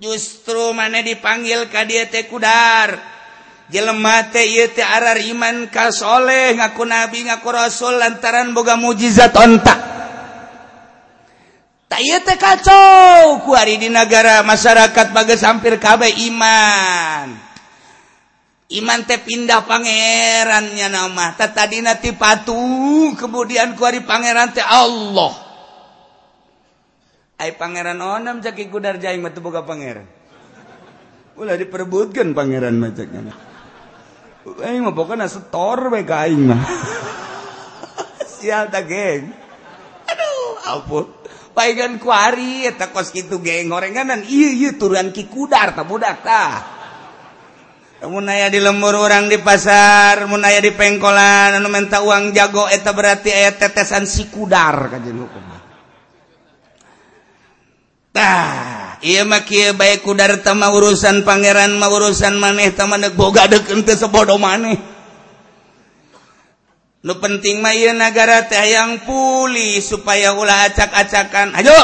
Justru mana dipanggil ka dia teh kudar. Jelema teh ieu teh arar iman ka soleh ngaku nabi ngaku rasul lantaran boga mujizat ontak. kacau di negara masyarakat bagai hampir KB iman iman teh pindah pangerannya nama tadi nanti patuh kemudian ku hari pangeran teh Allah Ay pangeran onam jaki kudar jaing matu boga pangeran ulah diperebutkan pangeran macamnya Aing mah pokoknya setor bae ka aing mah. Sial ta, geng. Aduh, ampun. paigan kuari eta kos kitu geng gorenganan. Ieu ieu turan ki kudar tah budak tah. Mun aya di lembur orang di pasar mun aya di pengkolan anu minta uang jago eta berarti aya tetesan si kudar kajeun hukum. Tah ieu mah kieu bae kudar tama urusan pangeran mah urusan maneh tama boga deukeun teu sebodo maneh. nu penting may negara teh yang pulih supaya ulah acak-acakan. Ayo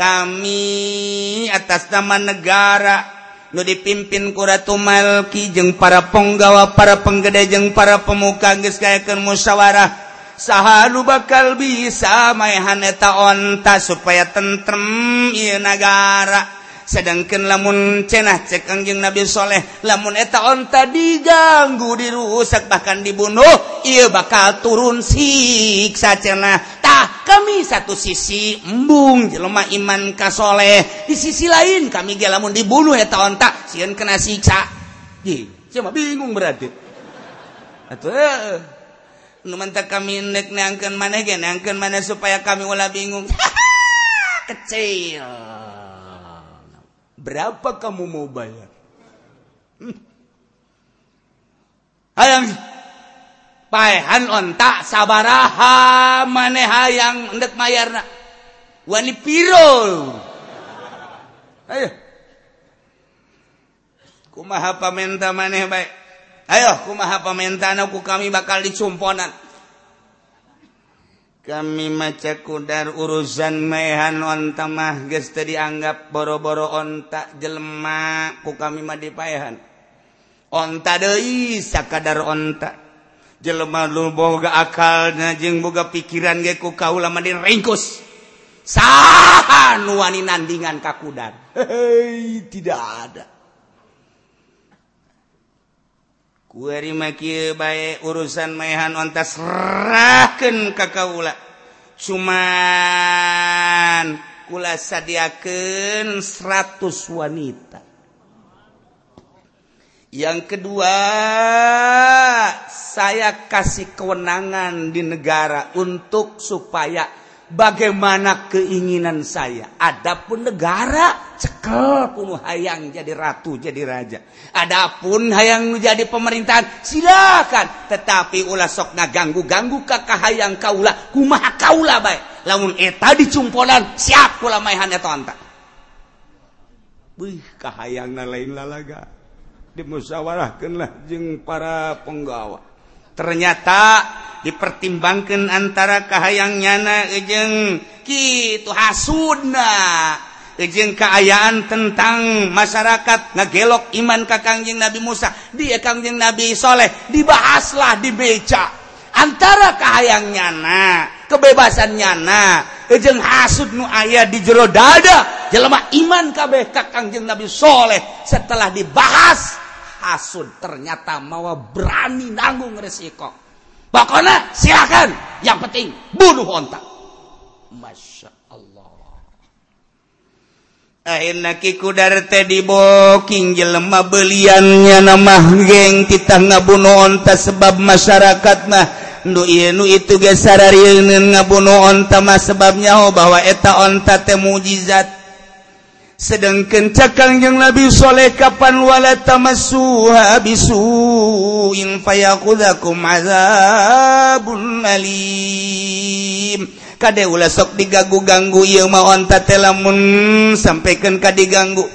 kami atas nama negara nu dipimpin kuratu Malki jeung para penggawa para penggede jeung para pemuka geus kayakeun musyawarah. Sahalu bakal bisa maehan eta onta supaya tentrem ieu negara sedangkan lamun cenah cekangjeng Nabi soleh lamun eta onta diganggu dirusak bahkan dibunuh ia bakal turun siksa cenah tah kami satu sisi embung jelema iman ka soleh. Di sisi lain kami ge lamun dibunuh eta onta sieun kena siksa. Cuma bingung berarti. Atau eh, eh. mantap kami nek neangkan mana gen neangkan mana supaya kami ulah bingung. Kecil. berapa kamu mau bayar? Hmm. hayang. Paehan ontak sabaraha maneh hayang endek mayarna. Wani piro? Ayo. Kumaha pamenta maneh baik ayo kumaha pamentana ku kami bakal dicumponan. kami maca kudar urusan mehan onta mah geus teu dianggap boro-boro onta jelema ku kami mah dipaehan. Onta deui sakadar onta. Jelema lu boga akalna jeung boga pikiran ge ku kaula mah diringkus. Saha nu wani nandingan ka kudar hei tidak ada. baik urusan mayhan ontas raken kakaula cuman kula sadiaken 100 wanita. Yang kedua saya kasih kewenangan di negara untuk supaya bagaimana keinginan saya. Adapun negara cekel kuno hayang jadi ratu, jadi raja. Adapun hayang jadi pemerintahan silakan, tetapi ulah sok ngaganggu-ganggu ka hayang kaula, kumaha kaula bae. Lamun eta dicumpolan, siap kula maehan eta anta. Beuh kahayangna lain lalaga. Dimusyawarahkeunlah jeung para penggawa. ternyata dipertimbangkan antara kahayang nyana ejeng gitu hasudna. Ejeng keayaan tentang masyarakat ngegelok iman ka kangjeng Nabi Musa. Dia kangjeng Nabi Saleh dibahaslah dibeca antara kahayang nyana kebebasan nyana ejeng hasud nu ayah di jero dada. Jelema iman kabeh ka kangjeng Nabi Saleh setelah dibahas. hasud ternyata mawa berani nanggung resiko. Pokoknya silakan. Yang penting bunuh ontak masya Allah. Akhirnya kikudar teh diboking jelema beliannya nama geng kita ngabunuh onta sebab masyarakat mah. Nu nu itu gesarar ngabunuh onta mah sebabnya oh bahwa eta onta teh mujizat. sedangkan cakang yang Nabisholeh kapanwala alim. Kade ula sok digagu-ganggu ia mauonta telamun sampaikan ka diganggu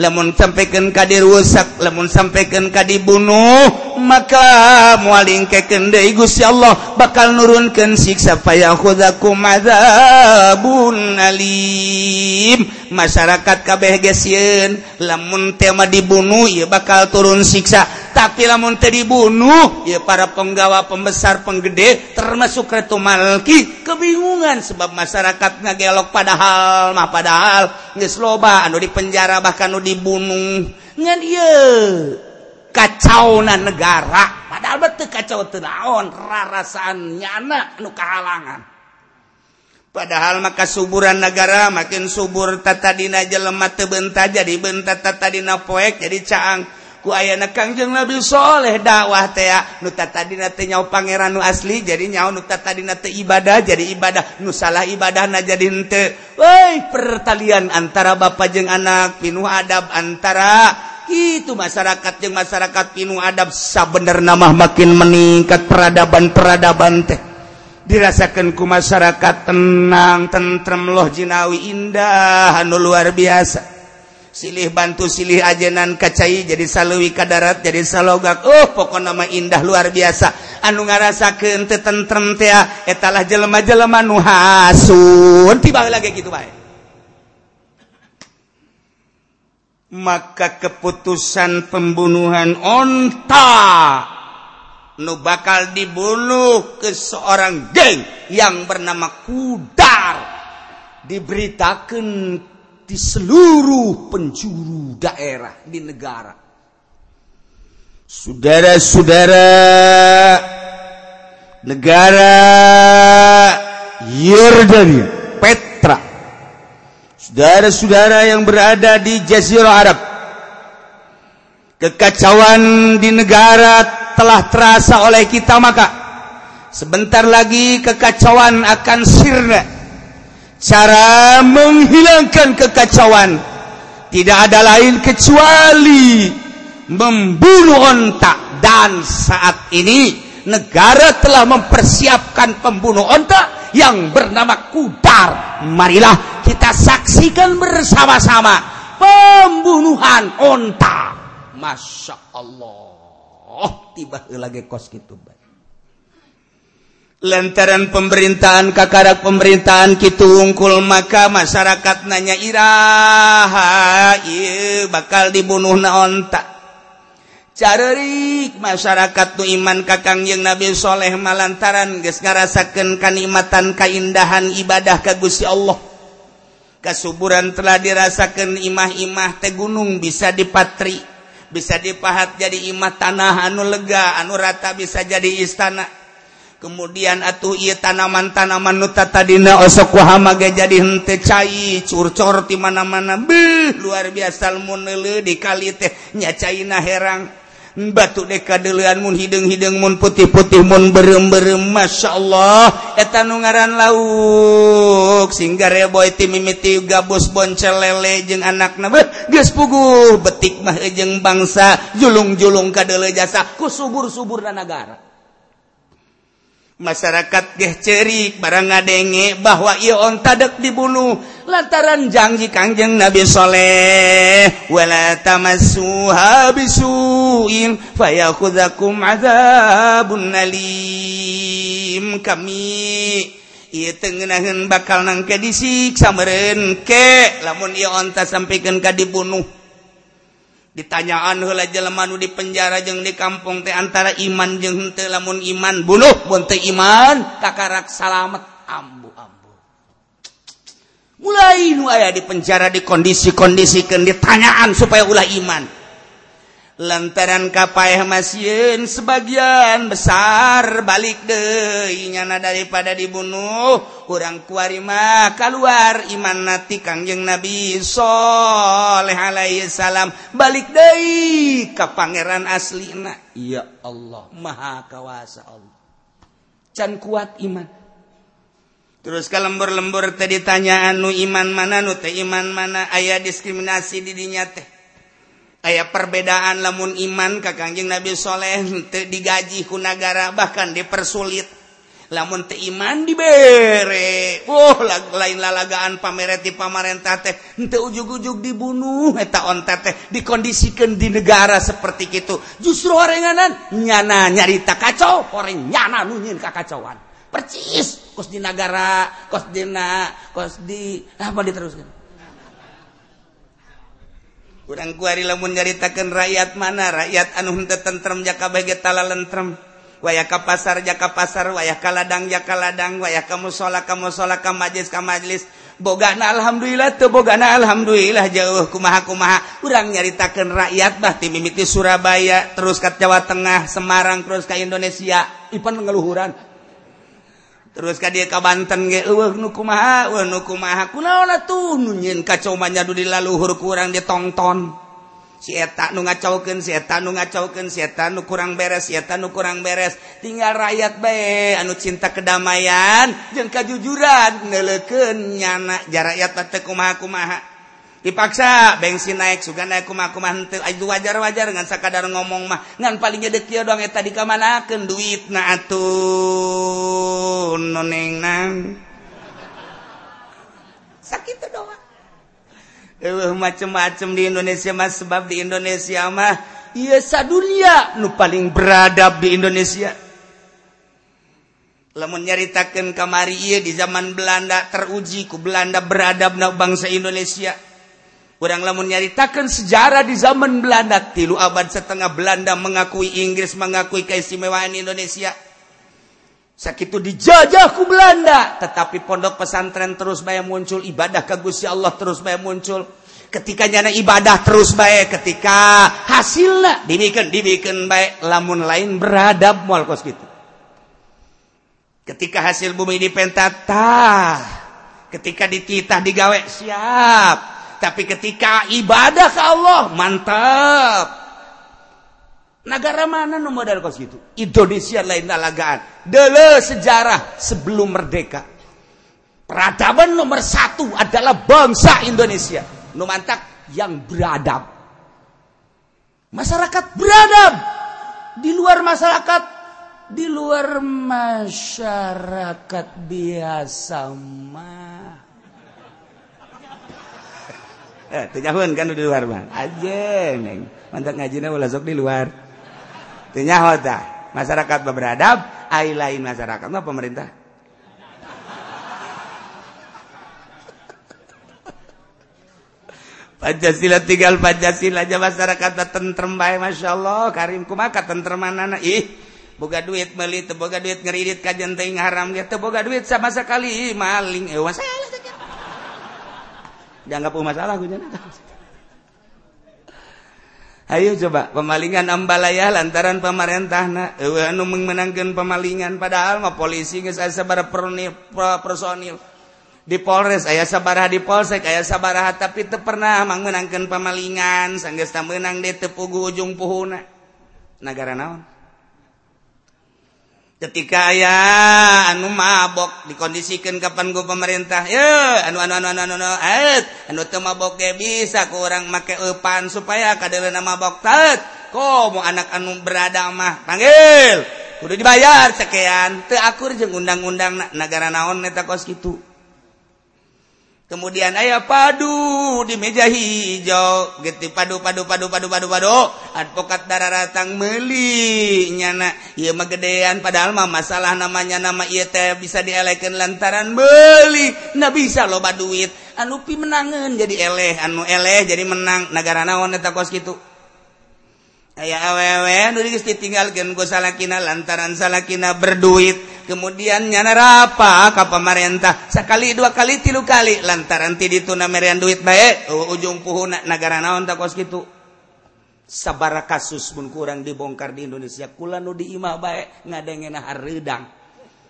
lamun sampaikan kadir rusak lamun sampaikan ka dibunuh maka mualing keken deui Gusti Allah bakal nurunkeun siksa payah khudzakum adzabun alim. Masyarakat kabeh gesien lamun tema dibunuh ieu bakal turun siksa. Tapi lamun dibunuh ya para penggawa pembesar penggede termasuk retu malki. Kebingungan sebab masyarakat ngagelok padahal mah padahal geus loba anu di penjara bahkan anu dibunuh. Ngan ieu kacaunan negara. Padahal betul kacau teu naon rarasaan nyana anu kahalangan. Padahal maka suburan negara makin subur tata dina jelema teu bentah jadi bentah tata dina poek jadi caang ku ayana Kangjeng Nabi Soleh dakwah teh ah. nuta tadi nyau pangeran nu asli jadi nyau nuta tadi ibadah jadi ibadah. Nu salah ibadah na jadi henteu woi pertalian antara bapak jeung anak pinuh adab antara. Itu masyarakat yang masyarakat pinuh adab sabener nama makin meningkat peradaban-peradaban teh. Dirasakan ku masyarakat tenang tentrem loh jinawi indah anu luar biasa. silih bantu silih ajenan kacai jadi salwi ka darat jadi salogak. Oh pokok nama indah luar biasa. Anu ngarasa ke ente tentrem teh etalah jelema-jelema nu hasun. Tiba lagi gitu baik maka keputusan pembunuhan onta nu bakal dibunuh ke seorang geng yang bernama Kudar. Diberitakan di seluruh penjuru daerah di negara. Saudara-saudara negara Yordania, Petra, saudara-saudara yang berada di Jazirah Arab, kekacauan di negara telah terasa oleh kita maka sebentar lagi kekacauan akan sirna cara menghilangkan kekacauan. Tidak ada lain kecuali membunuh ontak. Dan saat ini negara telah mempersiapkan pembunuh ontak yang bernama Kudar. Marilah kita saksikan bersama-sama pembunuhan ontak. Masya Allah. Oh, tiba lagi kos gitu lantaran pemerintahan Kakarak pemerintahan Kitu ungkul maka masyarakat nanya Iraha bakal dibunuh naontak carerik masyarakat tuh iman Kakang yang Nabi Shaleh malantaran guys ngarasakeun kanikmatan keindahan ibadah kagusi Allah. Kasuburan telah dirasakan imah-imah teh gunung bisa dipatri bisa dipahat jadi imah tanah anu lega anu rata bisa jadi istana. kemudian atuh ia tanaman-tanaman nutatadina osok wahamaga jadi hente cai curcor di mana-mana beh luar biasa munele di kali teh nyacaina herang. Batu deka deulean mun hideung hideung mun putih-putih mun berem-berem Masya Allah. Eta nu ngaran lauk singgare boy ti mimiti gabus boncel lele jeung anakna beh geus puguh. Betik mah jeung bangsa julung-julung kadeule jasa ku subur-suburna nagara. masyarakat geh cerik barang ngadenge bahwa Ion tadek dibunuh lantaran janji Kangjeng Nabi Soleh wala tamassuha bisuin fayakhudzakum adzabun alim. Kami ieu teu ngeunaheun bakal nangke disiksa meureun ke lamun ieu onta sampikeun ka dibunuh. ditanyaan hela Jelemanu di penjara jeng di kampung teh antara iman jeng te lamun iman bunuh bonte iman takarak salamet. Ambu ambu. Mulai nu aya di penjara di kondisi kondisikan ditanyaan supaya ulah iman. lantaran kappa masin sebagian besar balik denyana daripada dibunuh kurang kuarima keluar iman nati Kangjeng Nabi Shaleh Alaihissalam balik Dei ke Pangeran aslina ya Allah maha kawasa Allah. Can kuat iman. Terus ke lembur-lembur tadi tanya anu iman mana nute iman mana ayah diskriminasi didinya teh. aya perbedaan lamun iman ka Kanjeng Nabi Shaleh digaji kunagara bahkan dipersulit. Lamun teu iman dibere. Oh lain lalagaan pamereti pamarentah teh. Henteu ujug-ujug dibunuh eta onta teh. Dikondisikan di negara seperti itu justru horenganan nyana nyarita kacau. Orang nyana nunyin kakacauan percis kos di negara kos dina kos di apa diteruskan? kurang kuari lamun nyaritakan rakyat mana? Rakyat anu henteu tentrem jaka bagi tala lentrem. Wayah ka pasar jaka pasar wayah ka ladang jaka ladang. Wayah ka musala ka musala ka majlis ka majlis. Bogana alhamdulillah teu bogana alhamdulillah jauh kumaha kumaha. Urang nyaritakeun rakyat bah ti mimiti Surabaya terus ka Jawa Tengah Semarang terus ka Indonesia. Ipan ngeluhuran? terus ka dia ka Banten ge eueuh nu kumaha? Eueuh nu kumaha? Kunaon atuh? Nu nyeun kacomanya di laluhur kurang ditonton si eta nu ngacaukeun si eta nu ngacaukeun si eta nu kurang beres si eta nu kurang beres. Tinggal rakyat bae anu cinta kedamaian jeung kajujuran neuleukeun nyana. Jarakyat teh kumaha kumaha dipaksa bensin naik suga naik kuma kuma henteu itu wajar wajar dengan sakadar ngomong mah. Ngan palingnya dek kieu dikamanakeun duit na atuh. Noneng nang. Sakit doang Eueuh macem-macem di Indonesia mah sebab di Indonesia mah ieu sadunia nu paling beradab di Indonesia. Lamun nyaritakeun kamari ieu di zaman Belanda teruji ku Belanda beradab na bangsa Indonesia orang lamun nyaritakan sejarah di zaman Belanda tilu abad setengah Belanda mengakui Inggris mengakui keistimewaan Indonesia. Sakitu dijajahku Belanda tetapi pondok pesantren terus baik muncul ibadah ke Gusti Allah terus baik muncul. Ketika nyana ibadah terus baik ketika hasilnya dibikin dibikin baik lamun lain beradab mual kos gitu ketika hasil bumi dipentata ketika dititah digawe siap tapi ketika ibadah ke Allah mantap. Negara mana nu modal kos gitu Indonesia lain nalagaan dele sejarah sebelum merdeka. Peradaban nomor satu adalah bangsa Indonesia. Nu mantap yang beradab. Masyarakat beradab. Di luar masyarakat di luar masyarakat biasa mah Eh, Tenyahuan kan di luar bang. Aja neng. Mantap ngajinya boleh sok di luar. Tenyahuan dah. Masyarakat beradab, ai lain masyarakat. Nggak pemerintah. Pancasila tinggal Pancasila aja masyarakat tentrem bae Masya Allah Karim kumaka tentreman anak ih boga duit beli boga duit ngeridit kajian ting haram dia boga duit sama sekali maling eh masalah dianggap masalah gitu. Ayo coba pemalingan ambalaya lantaran pemerintah na anu menangkan pemalingan padahal mah polisi geus aya sabaraha personil. Di Polres aya sabaraha di Polsek aya sabaraha tapi teu pernah mangmenangkeun pemalingan sanggeus menang deui tepugu ujung puhuna. Nagara naon? ketika aya anu mabok dikondisikan kapan gue pemerintah. Ya anu anu anu anu anu et anu teu mabok ge bisa ku urang make eupan supaya kadelana mabok. Teut ko mau anak anu berada mah panggil. Kudu dibayar sekian teu akur jeung undang-undang negara naon eta kos kitu. kemudian ayah padu di meja hijau. Getih padu padu padu padu padu padu. Advokat darah datang meli nyana. Iya magedean padahal mah masalah namanya nama iya teh bisa dielekan lantaran beli nggak bisa loba duit. Anu pi menangan jadi eleh anu eleh jadi menang. Negara naon eta kos gitu ayah awewe nu ditinggalkan gue salakina lantaran salakina berduit. Kemudian nyanarapa kap pemarintah sekali dua kali tilu kali. Lantaran ti itu namaian duit baik ujung puhu negara naon tak kos gitu saaba kasus pun kurang dibongkar di Indonesia. Kula nu dimah baik ngadangdang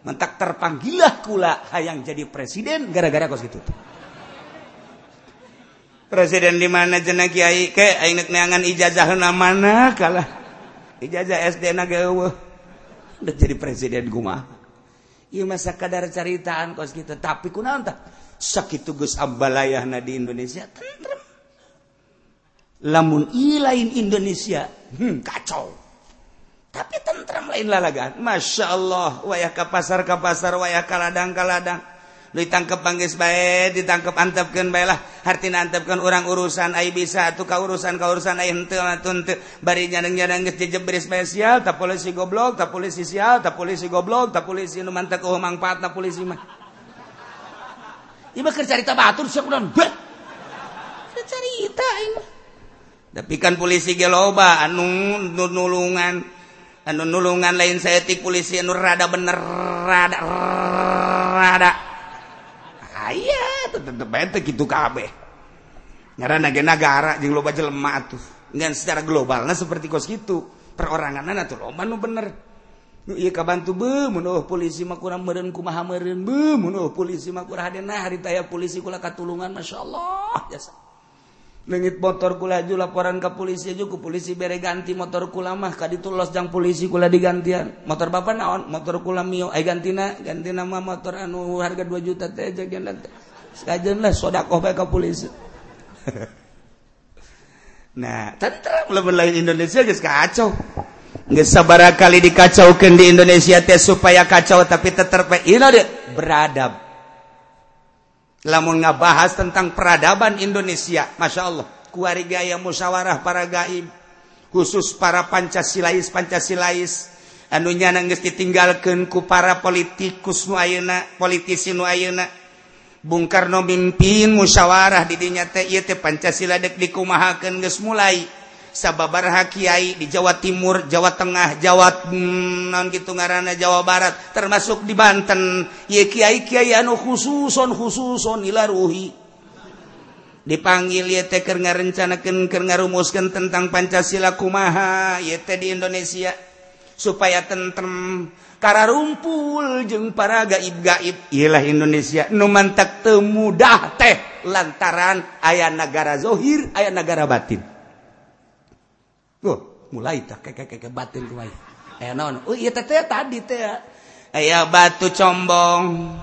mentak terpanggilah kula hayang jadi presiden gara-gara kos gitu presiden di mana jenah kiai ke? Inget neangan ijazah mana kalah? Ijazah SD naga udah jadi presiden guma Ieu masa kadar caritaan kos gitu tapi kunaon tah? Sakitu geus ambalayahna di Indonesia tentrem. Lamun ilain lain Indonesia, hmm, kacau. Tapi tentrem lain lalagan. Masya Allah, wayah ke pasar ke pasar, wayah ke ladang ke ladang. ditangkap panggis baik ditangkap antapkan baiklah hartina antapkan orang urusan ai bisa tuh kau urusan kau urusan barinya spesial tak polisi goblok tak polisi sial tak polisi goblok tak polisi nu mantap oh mangpat tak polisi mah. Iba keur carita batur sia dan ber cerita ini tapi kan polisi geloba anu nulungan anu nulungan lain saya ti polisi anu rada bener rada rada. gitu kabeh. Negara lo baju lemah tuh nggak secara global nah seperti kos gitu perorangan nah tuh loman nu bener. Nu iya kabantu be menuh polisi mah kurang meren kumaha meren be menuh polisi mah kurang hadena hari taya polisi kula katulungan masya Allah. Jasa Nengit motor kula aju laporan ke polisi aja ku polisi bere ganti motor kula mah. Kadi tulos jang polisi kula digantian. Motor bapak naon? Motor kula mio ay gantina gantina mah motor anu harga 2 juta teh jagian teh. Sekajenlah sodakoh bae ka polisi. nah, tentram lebih lain Indonesia geus kacau. Geus sabaraha kali dikacaukeun di Indonesia teh supaya kacau tapi tetep ieu deh beradab. Lamun ngabahas tentang peradaban Indonesia, Masya Allah. Keluarga yang musyawarah para gaib. Khusus para Pancasilais-Pancasilais. Anunya nangis ditinggalkan ku para politikus nuayena, politisi nuayena Bung Karno mimpin musyawarah didinya teh Pancasila dek dikumahakeun geus mulai. Sababaraha Kyai di Jawa Timur Jawa Tengah Jawa hmm, non gitu Jawa Barat termasuk di Banten. Ieu Kyai Kyai anu khususon khususon ilaruhi. Dipanggil ieu teh keur ngarencanakeun keur ngarumuskeun tentang Pancasila kumaha ieu teh di Indonesia. supaya tentrem kara rumpul jeung para gaib-gaib. Ialah Indonesia nu mantak teu mudah teh. Lantaran aya negara zohir aya negara batin. Oh, mulai tak ke ke batin kuai aya naon? Oh ieu teh tadi teh. Aya batu combong.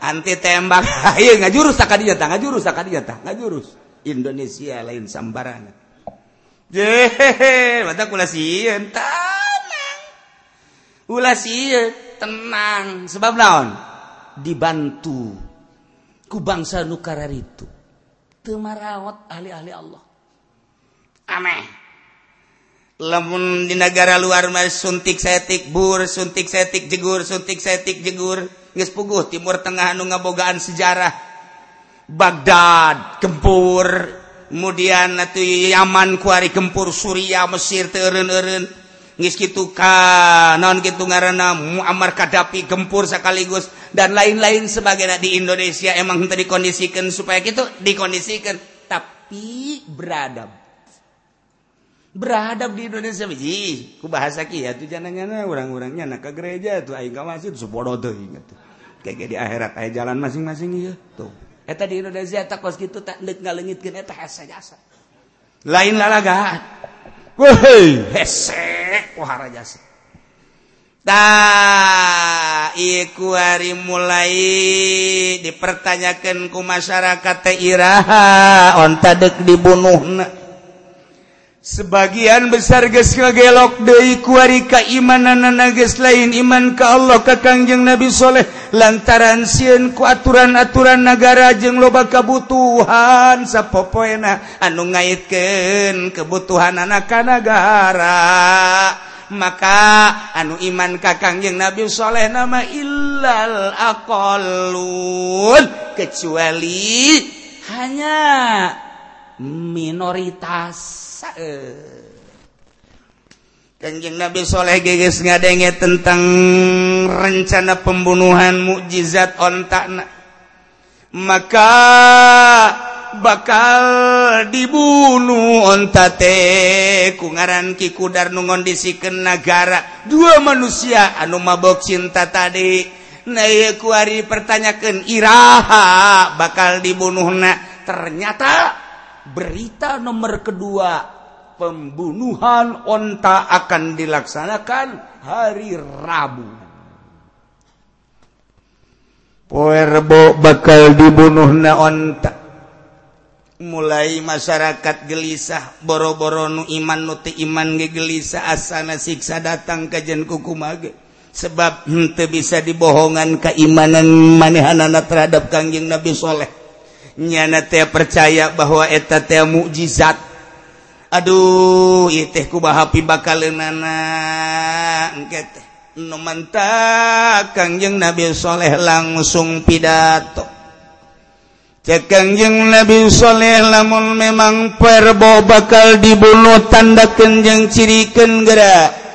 Anti tembak. Ieu ngajurus jurus tah ngajurus tak tah ngajurus. Indonesia lain sambaran Jehehe, mata kula sieun tah. ulas iya tenang. Sebab naon? Dibantu ku bangsa nukarar itu temarawat ahli-ahli Allah. Aneh lamun di negara luar mah suntik setik bur suntik setik jegur suntik setik jegur geus puguh timur tengah anu ngabogaan sejarah. Baghdad gempur kemudian atuh Yaman kuari gempur Suriah Mesir teureun-eureun gitu non gitu ngaana Muammar Kadapi gempur sekaligus. Dan lain-lain sebagainya di Indonesia emang tadi dikondisikan supaya gitu dikondisikan. Tapi beradab. Beradab di Indonesia biji. Ku bahasa kia tuh jangan orang-orangnya nak ke gereja tuh aing ka masjid sebodoh tuh ingat kayak di akhirat aya jalan masing-masing ya tuh. Eta di Indonesia tak kos gitu tak ngalengitkeun eta hasa jasa lain lalagaan hari mulai dipertanyakan ku masyarakat Iraha. Onta dek dibunuh sebagian besar ges ngagelok Dei kuarika imanan nages lain. Iman ke Allah ke Kangjeng Nabi Soleh. Lantaran sieun ku aturan-aturan negara jeung loba kebutuhan sapopoena anu ngaitkeun kebutuhan anak negara maka anu iman ka Kangjeng Nabi Soleh nama illal aqallun. Kecuali hanya minoritas. Kanjeng Nabi Soleh geges ngadenge tentang rencana pembunuhan mukjizat ontakna. Maka bakal dibunuh ontate ku ngaran Ki Kudar nu ngondisikeun nagara. Dua manusia anu mabok cinta tadi. Naik kuari pertanyakan iraha bakal dibunuhna. Ternyata berita nomor kedua pembunuhan onta akan dilaksanakan hari Rabu. Poerbo bakal dibunuh na onta. Mulai masyarakat gelisah, boro-boro nu iman nuti iman ge gelisah asana siksa datang kajian kuku mage. Sebab henteu bisa dibohongan keimanan manehanana terhadap kangjeng Nabi Soleh nyana teh percaya bahwa eta teh mukjizat. Aduh ieu teh bakal pibakaleunana engke teh nu manta Kangjeng Nabi Saleh langsung pidato. Cek Kangjeng Nabi Saleh lamun memang perbo bakal dibunuh tanda kenjeng cirikan gerak.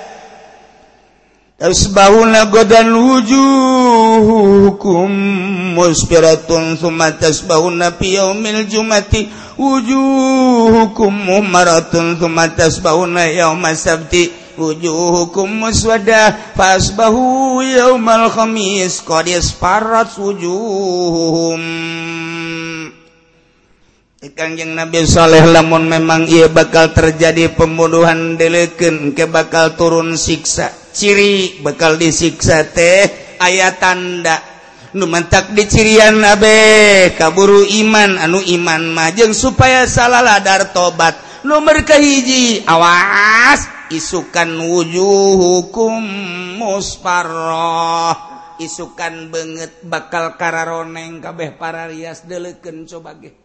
tasbahuna godan wujuhukum muspiratun thumma tasbahuna fi yaumil jumati. Wujuhukum mumaratun thumma tasbahuna yauma sabti. Wujuhukum muswada fasbahu yaumal khamis. Qad isparat wujuhum Kangjeng Nabi Saleh lamun memang ia bakal terjadi pembunuhan delekeun ke bakal turun siksa. ciri bekal disiksa teh ayat tanda. Nu numantak dicirian Abe kaburu iman. Anu iman majeng supaya salah ladar tobat. Nomor kehiji awas isukan wujud hukum musparro isukan banget bakal kararoneng kabeh para rias deleken coba ge.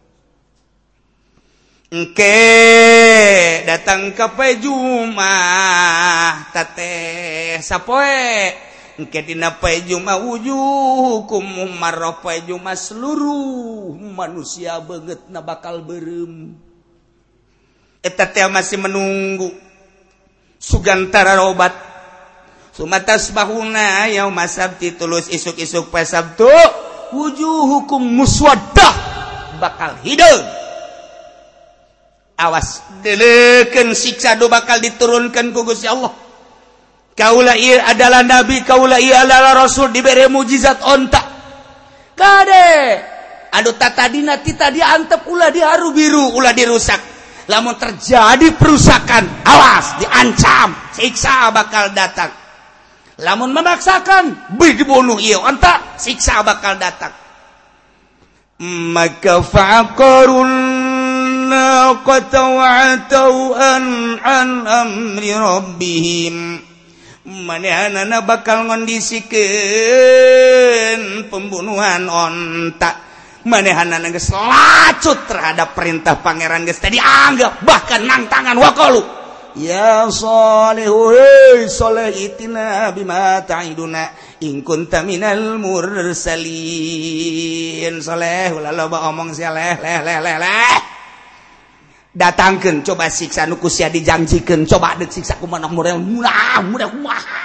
Engke datang ke Jumaah tate sapoe engke dina poe Jumaah umar poe seluruh manusia banget na bakal berem. Eh, Eta teh masih menunggu sugantara obat. Sumatas bahuna yaum sabti tulus isuk-isuk pe Sabtu wujuhukum muswadah bakal hideung awas. Deleken siksa do bakal diturunkan ku Gusti Allah. Kaula ieu adalah nabi kaula ieu adalah rasul diberi mujizat onta. Kade? Aduh tatadina tita diantep ulah diharu biru ulah dirusak. Lamun terjadi perusakan awas diancam siksa bakal datang. Lamun memaksakan bih dibunuh iya onta siksa bakal datang. Maka الناقة وعتوا أن عن أمر ربهم. manehana bakal ngondisikan pembunuhan ontak manehana geus lacut terhadap perintah pangeran geus tadi anggap bahkan nantangan wakalu ya salihu soleh itina bima ta'iduna in kunta minal mursalin soleh ulaloba omong saleh leh leh leh leh datangkan coba siksa nukusia dijanjikan coba ada siksa kumanok mural murah murah kumaha?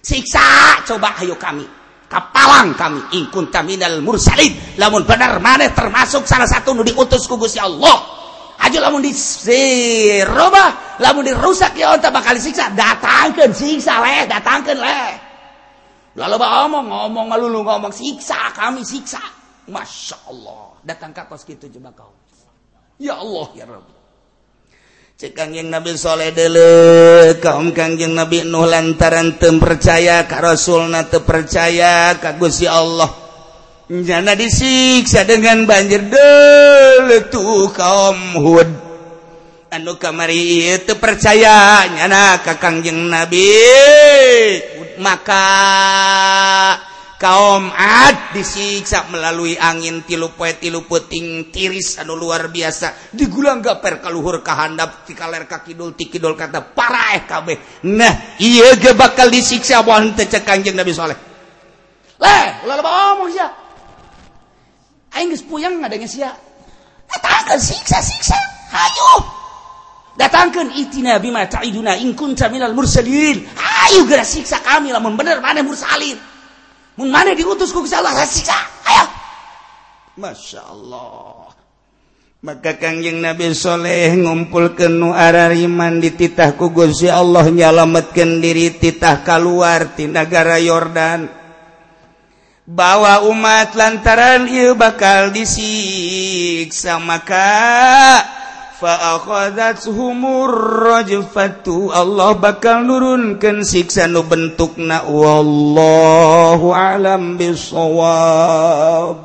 Siksa coba ayo kami kapalang kami ingkun taminal mursalin. Lamun benar mana termasuk salah satu nu diutus ku Gusti Allah. Aja lamun disirobah lamun dirusak ya onta bakal siksa datangkan siksa leh datangkan leh lalu bah omong ngomong ngalulu ngomong siksa kami siksa. Masya Allah datang kakos gitu coba kau. ya Allah ya Rabb. Kangjeng Nabi Soleh dele kaum Kangjeng Nabi Nuh lantaran tem percaya ka Rasulna te percaya ka Gusti Allah. Jana disiksa dengan banjir dele tuh kaum Hud. Anu kamari itu percaya nyana ka Kangjeng Nabi. Maka kaum ad disiksa melalui angin tilu poe tilu puting tiris anu luar biasa. Digulang gaper kaluhur kahandap kidul kakidul tikidul kata para eh kabeh. Nah iya ge bakal disiksa wan teu cek kanjeng Nabi Soleh. Leh ulah lebah omong sia. Aing geus puyeng ngadenge sia. Datangkeun siksa-siksa hayu. Datangkeun itina bima ta'iduna in kunta minal mursalin. Ayo geura siksa kami lamun bener mana mursalin? mana diutus ku Allah rasiksa ayo. Masya Allah. Maka Kangjeng Nabi Soleh ngumpul ke nu arariman di titah ku Gusti Allah nyalametkeun diri titah keluar ti negara Yordan. Bawa umat lantaran ieu bakal disiksa maka faakhodat humur rojfatu Allah bakal nurunkan siksa nu bentukna. Wallahu alam bisawab